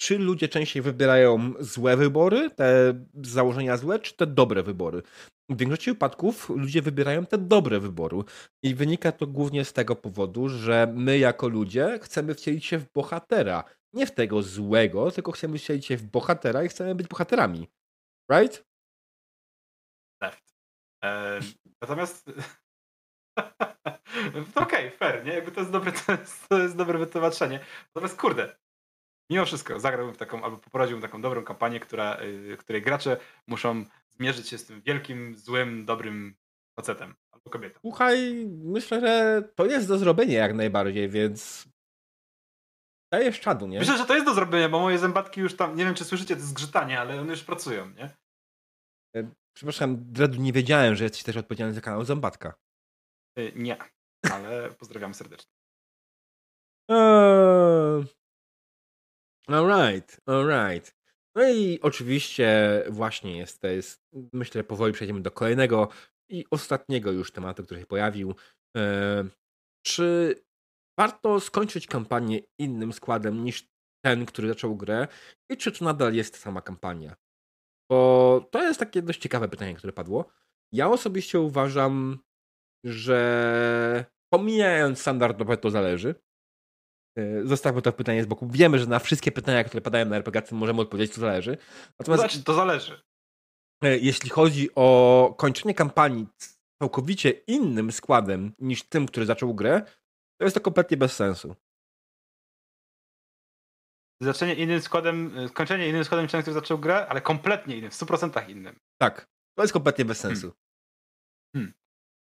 czy ludzie częściej wybierają złe wybory, te założenia złe, czy te dobre wybory. W większości wypadków ludzie wybierają te dobre wybory. I wynika to głównie z tego powodu, że my jako ludzie chcemy wcielić się w bohatera. Nie w tego złego, tylko chcemy wcielić się w bohatera i chcemy być bohaterami. Right? Left. Ehm, natomiast Okej, okay, fair, nie? Jakby to jest dobre, to jest, to jest dobre wytłumaczenie. Natomiast kurde, mimo wszystko zagrałbym w taką, albo poprowadziłbym taką dobrą kampanię, która, yy, której gracze muszą zmierzyć się z tym wielkim, złym, dobrym facetem albo kobietą. Słuchaj, myślę, że to jest do zrobienia jak najbardziej, więc dajesz czadu, nie? Myślę, że to jest do zrobienia, bo moje zębatki już tam, nie wiem czy słyszycie to zgrzytanie, ale one już pracują, nie? E, przepraszam, Dredu, nie wiedziałem, że jesteś też odpowiedzialny za kanał Zębatka. Yy, nie, ale pozdrawiam serdecznie. Eee, Alright, alright. No i oczywiście właśnie jest, to jest, myślę, że powoli przejdziemy do kolejnego i ostatniego już tematu, który się pojawił. E, czy warto skończyć kampanię innym składem niż ten, który zaczął grę i czy to nadal jest sama kampania? Bo to jest takie dość ciekawe pytanie, które padło. Ja osobiście uważam, że pomijając standardowe to zależy, E, zostawmy to pytanie z boku. Wiemy, że na wszystkie pytania, które padają na RPG, możemy odpowiedzieć, to zależy. Natomiast, to, znaczy, to zależy. E, jeśli chodzi o kończenie kampanii całkowicie innym składem niż tym, który zaczął grę, to jest to kompletnie bez sensu. Zaczenie innym składem, e, skończenie innym składem niż ten, który zaczął grę, ale kompletnie innym, w 100% innym. Tak, to jest kompletnie bez sensu. Hmm. Hmm.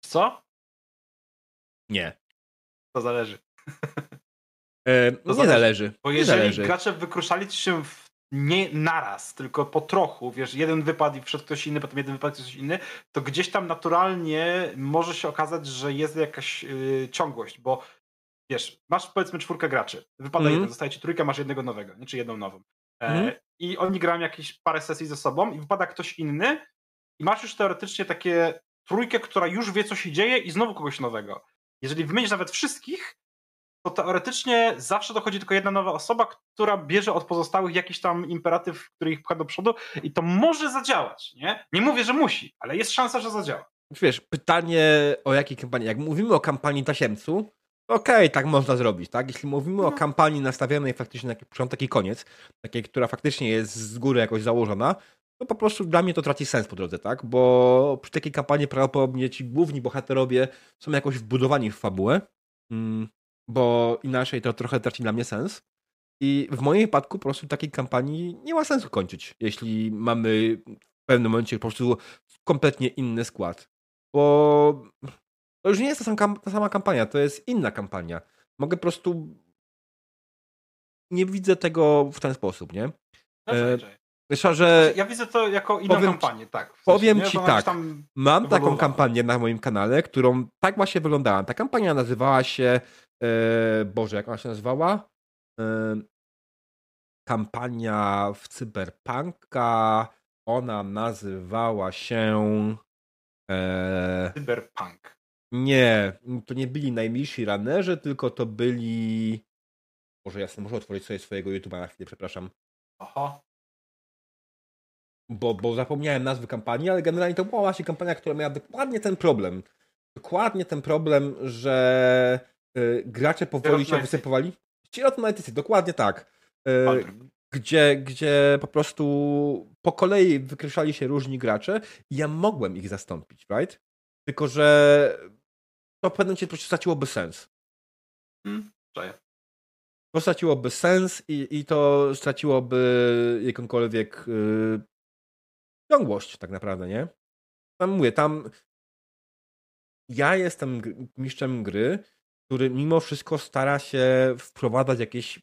Co? Nie. To zależy. E, nie zależy. zależy. Bo jeżeli zależy. gracze wykruszali się w nie naraz, tylko po trochu, wiesz, jeden wypad i wszedł ktoś inny, potem jeden wypad i ktoś inny, to gdzieś tam naturalnie może się okazać, że jest jakaś yy, ciągłość, bo wiesz, masz powiedzmy czwórkę graczy, wypada mm. jeden, zostaje ci trójka, masz jednego nowego, nie, czy jedną nową. E, mm. I oni grają jakieś parę sesji ze sobą i wypada ktoś inny i masz już teoretycznie takie trójkę, która już wie, co się dzieje i znowu kogoś nowego. Jeżeli wymienisz nawet wszystkich, to teoretycznie zawsze dochodzi tylko jedna nowa osoba, która bierze od pozostałych jakiś tam imperatyw, który ich pcha do przodu i to może zadziałać, nie? Nie mówię, że musi, ale jest szansa, że zadziała. Wiesz, pytanie o jakiej kampanii, jak mówimy o kampanii tasiemcu, okej, okay, tak można zrobić, tak? Jeśli mówimy no. o kampanii nastawionej faktycznie na początek i koniec, takiej, która faktycznie jest z góry jakoś założona, to po prostu dla mnie to traci sens po drodze, tak? Bo przy takiej kampanii prawdopodobnie ci główni bohaterowie są jakoś wbudowani w fabułę, mm, bo inaczej to trochę traci dla mnie sens. I w moim wypadku po prostu takiej kampanii nie ma sensu kończyć, jeśli mamy w pewnym momencie po prostu kompletnie inny skład. Bo to już nie jest ta sama, ta sama kampania, to jest inna kampania. Mogę po prostu. Nie widzę tego w ten sposób, nie? E, Myślę, że. Znaczy, ja widzę to jako inną powiem, kampanię, tak. W sensie, powiem nie? ci tak. Mam taką kampanię na moim kanale, którą tak właśnie wyglądała. Ta kampania nazywała się E, Boże, jak ona się nazywała? E, kampania w Cyberpunka. Ona nazywała się. E, Cyberpunk. Nie, to nie byli najmilsi runnerzy, tylko to byli. Może jasne, muszę otworzyć sobie swojego YouTube'a na chwilę, przepraszam. Oho. Bo, bo zapomniałem nazwy kampanii, ale generalnie to była właśnie kampania, która miała dokładnie ten problem. Dokładnie ten problem, że gracze powoli się wysypowali. Sierot Night dokładnie tak. Y, gdzie, gdzie po prostu po kolei wykreślali się różni gracze i ja mogłem ich zastąpić, right? Tylko, że to w pewnym momencie po straciłoby sens. Hmm, to straciłoby sens i, i to straciłoby jakąkolwiek yy, ciągłość tak naprawdę, nie? Tam mówię, tam ja jestem mistrzem gry, który mimo wszystko stara się wprowadzać jakieś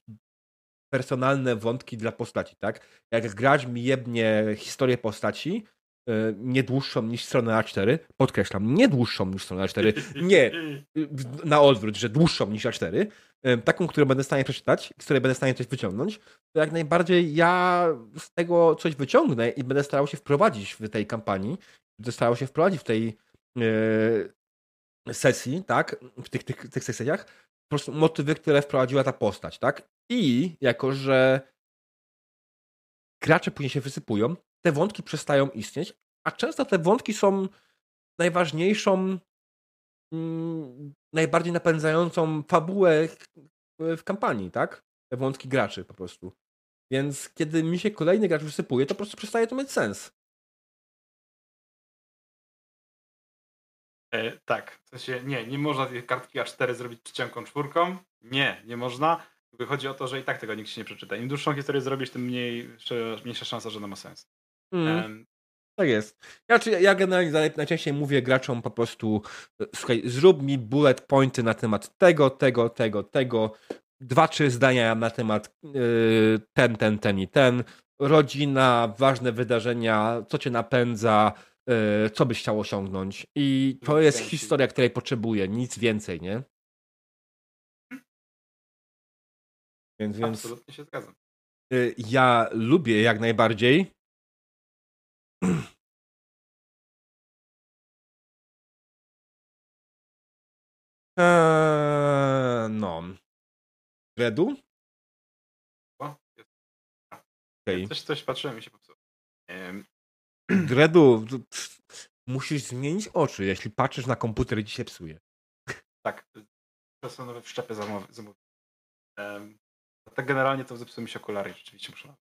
personalne wątki dla postaci, tak? Jak grać mi jebnie historię postaci, y, nie dłuższą niż stronę A4, podkreślam, nie dłuższą niż stronę A4, nie, na odwrót, że dłuższą niż A4, y, taką, którą będę w stanie przeczytać, z której będę w stanie coś wyciągnąć, to jak najbardziej ja z tego coś wyciągnę i będę starał się wprowadzić w tej kampanii, będę starał się wprowadzić w tej yy, sesji, tak, w tych, tych, tych sesjach, po prostu motywy, które wprowadziła ta postać, tak? I jako, że gracze później się wysypują, te wątki przestają istnieć, a często te wątki są najważniejszą, mm, najbardziej napędzającą fabułę w kampanii, tak? Te wątki graczy po prostu. Więc kiedy mi się kolejny gracz wysypuje, to po prostu przestaje to mieć sens. E, tak, w sensie nie, nie można tej kartki A4 zrobić trzecią czwórką. Nie, nie można. Chodzi o to, że i tak tego nikt się nie przeczyta. Im dłuższą historię zrobisz, tym mniej, mniejsza szansa, że ona ma sens. Mm. Um, tak jest. Ja, ja generalnie najczęściej mówię graczom po prostu e, słuchaj, zrób mi bullet pointy na temat tego, tego, tego, tego. Dwa, trzy zdania na temat yy, ten, ten, ten i ten. Rodzina, ważne wydarzenia, co cię napędza, co byś chciał osiągnąć. I to jest historia, której potrzebuję, nic więcej, nie? Więc, więc Absolutnie się zgadzam. Y, ja lubię jak najbardziej. Eee, no. Redu? Okay. Coś, coś patrzyłem i się popsuło. Dredu, musisz zmienić oczy. Jeśli patrzysz na komputer, ci się psuje. Tak. To są nowe wszczepy zamówione. Tak generalnie to zepsuły mi się okulary, rzeczywiście muszę.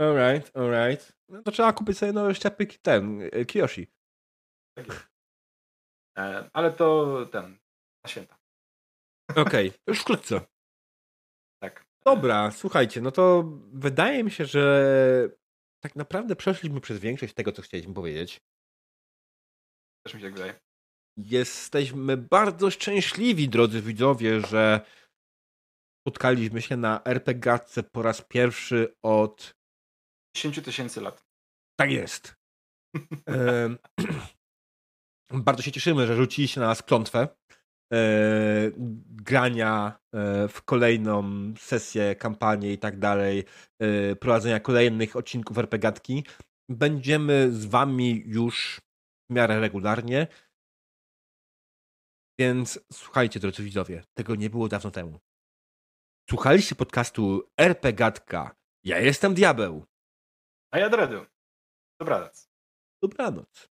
Alright, alright. No to trzeba kupić sobie nowe szczepy ten, e, Kiyoshi. Tak jest. E, ale to ten, na święta. Okej, okay. już wkrótce. Tak. Dobra, słuchajcie, no to wydaje mi się, że tak naprawdę przeszliśmy przez większość tego, co chcieliśmy powiedzieć. Też mi się wydaje. Jesteśmy bardzo szczęśliwi, drodzy widzowie, że spotkaliśmy się na RPGatce po raz pierwszy od 10 tysięcy lat. Tak jest. bardzo się cieszymy, że rzuciliście na nas klątwę grania e, w kolejną sesję, kampanię i tak dalej, e, prowadzenia kolejnych odcinków RPGatki. Będziemy z wami już w miarę regularnie. Więc słuchajcie, drodzy widzowie, tego nie było dawno temu. Słuchaliście podcastu RP Gadka. Ja jestem Diabeł. A ja Dredu. Dobranoc. Dobranoc.